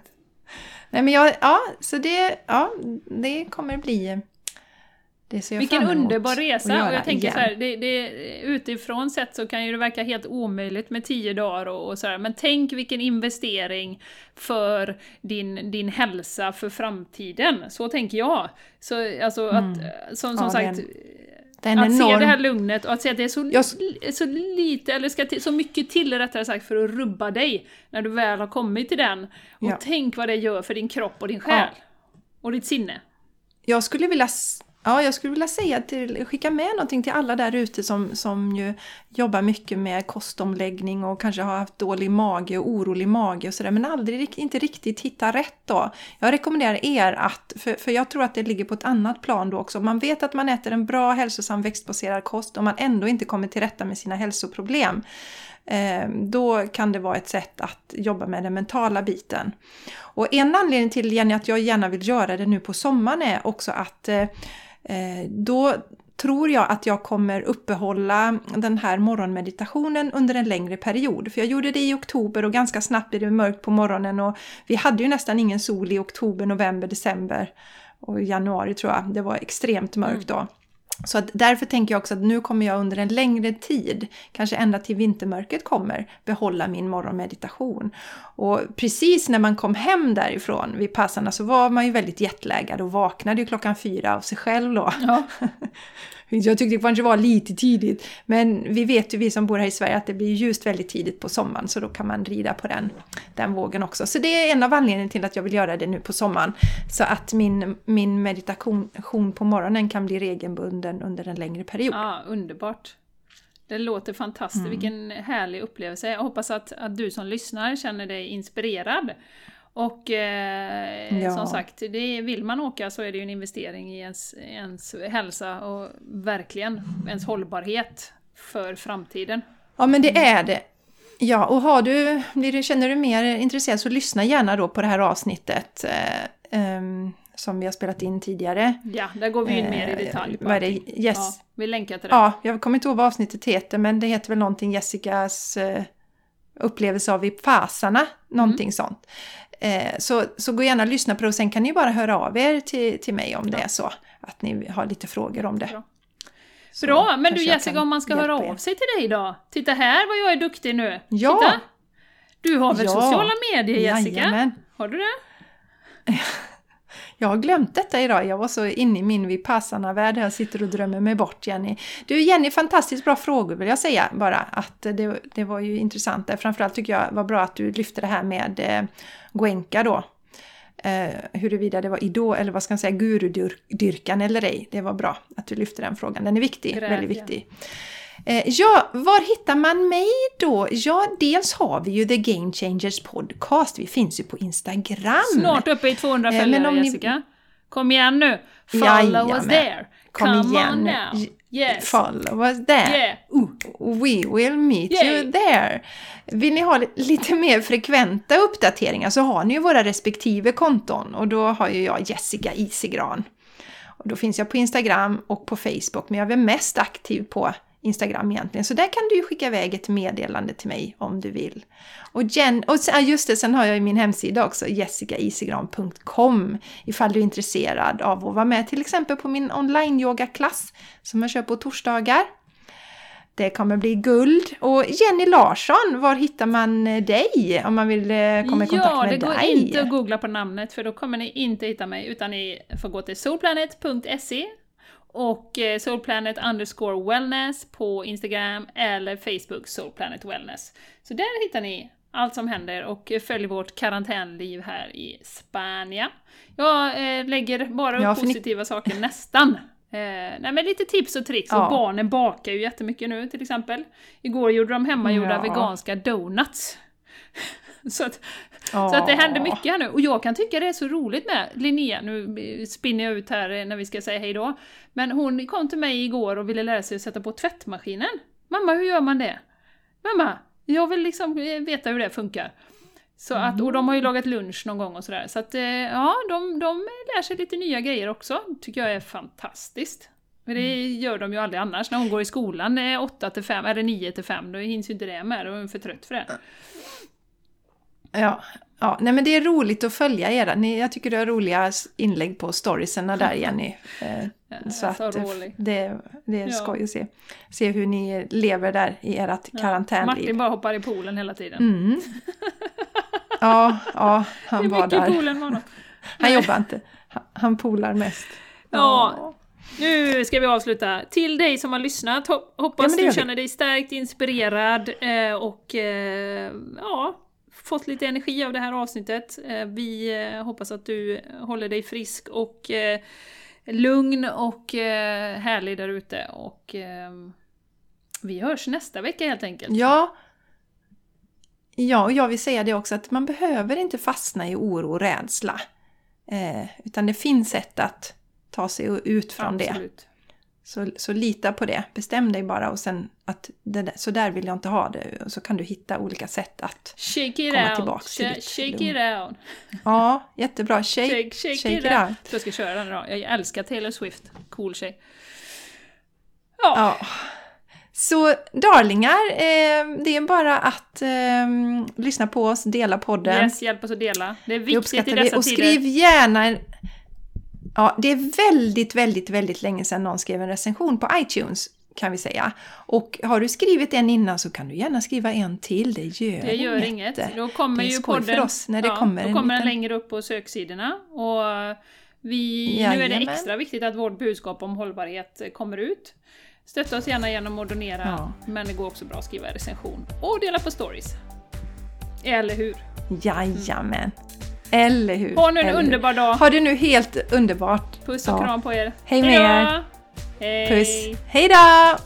Nej men jag, ja, så det, ja, det kommer bli det ser jag Vilken underbar resa! Och jag tänker igen. så här, det, det, utifrån sett så kan ju det verka helt omöjligt med tio dagar och, och sådär, men tänk vilken investering för din, din hälsa för framtiden. Så tänker jag. Så, alltså mm. att, som, som ja, sagt, den att enorm... se det här lugnet och att se att det är så, jag... så lite, eller ska så mycket till rättare sagt, för att rubba dig när du väl har kommit till den. Och ja. tänk vad det gör för din kropp och din själ. Ja. Och ditt sinne. Jag skulle vilja Ja, jag skulle vilja säga till, skicka med någonting till alla där ute som, som ju jobbar mycket med kostomläggning och kanske har haft dålig mage och orolig mage och sådär men aldrig inte riktigt hittar rätt då. Jag rekommenderar er att, för, för jag tror att det ligger på ett annat plan då också, man vet att man äter en bra hälsosam växtbaserad kost och man ändå inte kommer till rätta med sina hälsoproblem eh, då kan det vara ett sätt att jobba med den mentala biten. Och en anledning till Jenny att jag gärna vill göra det nu på sommaren är också att eh, då tror jag att jag kommer uppehålla den här morgonmeditationen under en längre period. För jag gjorde det i oktober och ganska snabbt blev det mörkt på morgonen och vi hade ju nästan ingen sol i oktober, november, december och januari tror jag. Det var extremt mörkt då. Så att därför tänker jag också att nu kommer jag under en längre tid, kanske ända till vintermörkret kommer, behålla min morgonmeditation. Och precis när man kom hem därifrån vid passarna så var man ju väldigt jetlaggad och vaknade ju klockan fyra av sig själv då. Ja. Jag tyckte det kanske var lite tidigt, men vi vet ju vi som bor här i Sverige att det blir ljust väldigt tidigt på sommaren så då kan man rida på den, den vågen också. Så det är en av anledningarna till att jag vill göra det nu på sommaren. Så att min, min meditation på morgonen kan bli regelbunden under en längre period. Ja, underbart! Det låter fantastiskt, mm. vilken härlig upplevelse. Jag hoppas att, att du som lyssnar känner dig inspirerad och eh, ja. som sagt, det, vill man åka så är det ju en investering i ens, ens hälsa och verkligen ens hållbarhet för framtiden. Ja men det är det. Ja, och har du, känner du mer intresserad så lyssna gärna då på det här avsnittet eh, eh, som vi har spelat in tidigare. Ja, där går vi in mer i eh, detalj. På vad det? Yes. Ja, vi länkar till det. Ja, jag kommer inte ihåg vad avsnittet heter men det heter väl någonting Jessicas eh, upplevelse av Vipassana, någonting mm. sånt. Eh, så, så gå gärna och lyssna på det och sen kan ni bara höra av er till, till mig om det är så att ni har lite frågor om det. Bra. Så Bra, men du Jessica, om man ska höra av sig till dig då? Titta här vad jag är duktig nu! Ja. Titta! Du har väl Ja. sociala medier Jessica? Jajamän. Har du det? Jag har glömt detta idag. Jag var så inne i min Vipassana-värld. Jag sitter och drömmer mig bort Jenny. Du Jenny, fantastiskt bra frågor vill jag säga bara. Att det, det var ju intressant. där. Framförallt tycker jag var bra att du lyfte det här med eh, Goenka då. Eh, huruvida det var idol eller vad ska man säga, gurudyrkan eller ej. Det var bra att du lyfte den frågan. Den är viktig, Grädje. väldigt viktig. Eh, ja, var hittar man mig då? Ja, dels har vi ju The Game Changers Podcast. Vi finns ju på Instagram. Snart uppe i 200 Eh, följare ni- Jessica. Kom igen nu! Follow Jajamän. us there! Kom Come igen on now! Yes! Follow us there. Yeah! Uh. We will meet Yay. you there. Vill ni ha li- lite mer frekventa uppdateringar så har ni ju våra respektive konton och då har ju jag Jessica Isigran. Och då finns jag på Instagram och på Facebook men jag är mest aktiv på Instagram egentligen. Så där kan du ju skicka iväg ett meddelande till mig om du vill. Och, Jen, och sen- ja, just det, sen har jag ju min hemsida också, jessicaisigran.com ifall du är intresserad av att vara med till exempel på min online-yogaklass som jag kör på torsdagar. Det kommer bli guld. Och Jenny Larsson, var hittar man eh, dig om man vill eh, komma i kontakt Ja, med det går dig? inte att googla på namnet för då kommer ni inte hitta mig utan ni får gå till soulplanet.se och eh, soulplanet underscore wellness på Instagram eller Facebook soulplanet wellness. Så där hittar ni allt som händer och följ vårt karantänliv här i Spanien. Jag eh, lägger bara upp Ja, för ni- positiva saker nästan. Eh, nej men lite tips och tricks, Ja. och barnen bakar ju jättemycket nu till exempel. Igår gjorde de hemmagjorda Ja. veganska donuts. Så att, Ja. så att det händer mycket här nu. Och jag kan tycka det är så roligt med Linnea, nu spinner jag ut här när vi ska säga hej då. Men hon kom till mig igår och ville lära sig att sätta på tvättmaskinen. Mamma, hur gör man det? Mamma, jag vill liksom eh, veta hur det funkar. Så att, och de har ju lagat lunch någon gång och sådär. Så att eh, ja, de, de lär sig lite nya grejer också. tycker jag är fantastiskt. Men det gör de ju aldrig annars. När hon går i skolan eh, 8 till 5, eller 9 till 5, då hinns ju inte det med. Då är hon för trött för det. Ja, ja, nej men det är roligt att följa era. Ni, jag tycker du har roliga inlägg på storiesarna där Jenny. Eh, Ja, så att så eh, rolig. det, det är Ja. skoj att se. Se hur ni lever där i ert karantänliv. Martin bara hoppar i poolen hela tiden. Mm. Ja, ja, han var där. poolen honom. Han jobbar inte. Han, polar mest. Ja. Nu ska vi avsluta. Till dig som har lyssnat, hop- Ja, hoppas det du vi. känner dig stärkt, inspirerad eh, och ja, fått lite energi av det här avsnittet. Eh, vi eh, hoppas att du håller dig frisk och eh, lugn och härlig där ute. Och vi hörs nästa vecka helt enkelt. Ja. Ja, och jag vill säga det också att man behöver inte fastna i oro och rädsla. Utan det finns sätt att ta sig ut från det. Så, så lita på det. Bestäm dig bara och sen att det så där vill jag inte ha det. Och så kan du hitta olika sätt att... Komma out, tillbaks till ditt shake it out. Ja, jättebra. Shake, Shake, shake, shake it it out. out. Jag ska köra den idag. Jag älskar Taylor Swift. Cool tjej. Ja, Ja. Så darlingar, eh, det är bara att eh, lyssna på oss, dela podden. yes, hjälp oss att dela. Det är Vi viktigt i dessa det. Och tider. skriv gärna en... Ja, det är väldigt, väldigt, väldigt länge sedan någon skrev en recension på iTunes kan vi säga. Och har du skrivit en innan så kan du gärna skriva en till. Det gör, Det gör inget. Då kommer Det ju podden... för oss när det ja, kommer då kommer den liten- längre upp på söksidorna. Och vi, nu är det extra viktigt att vårt budskap om hållbarhet kommer ut. Stötta oss gärna genom att donera, Ja. men det går också bra att skriva recension. Och dela på stories. Eller hur? Jajamän. Eller hur? Ha nu en underbar dag! Ha det nu helt underbart. Puss och kram på er! Hej med Hejdå! er. Hej! Puss. Hej då!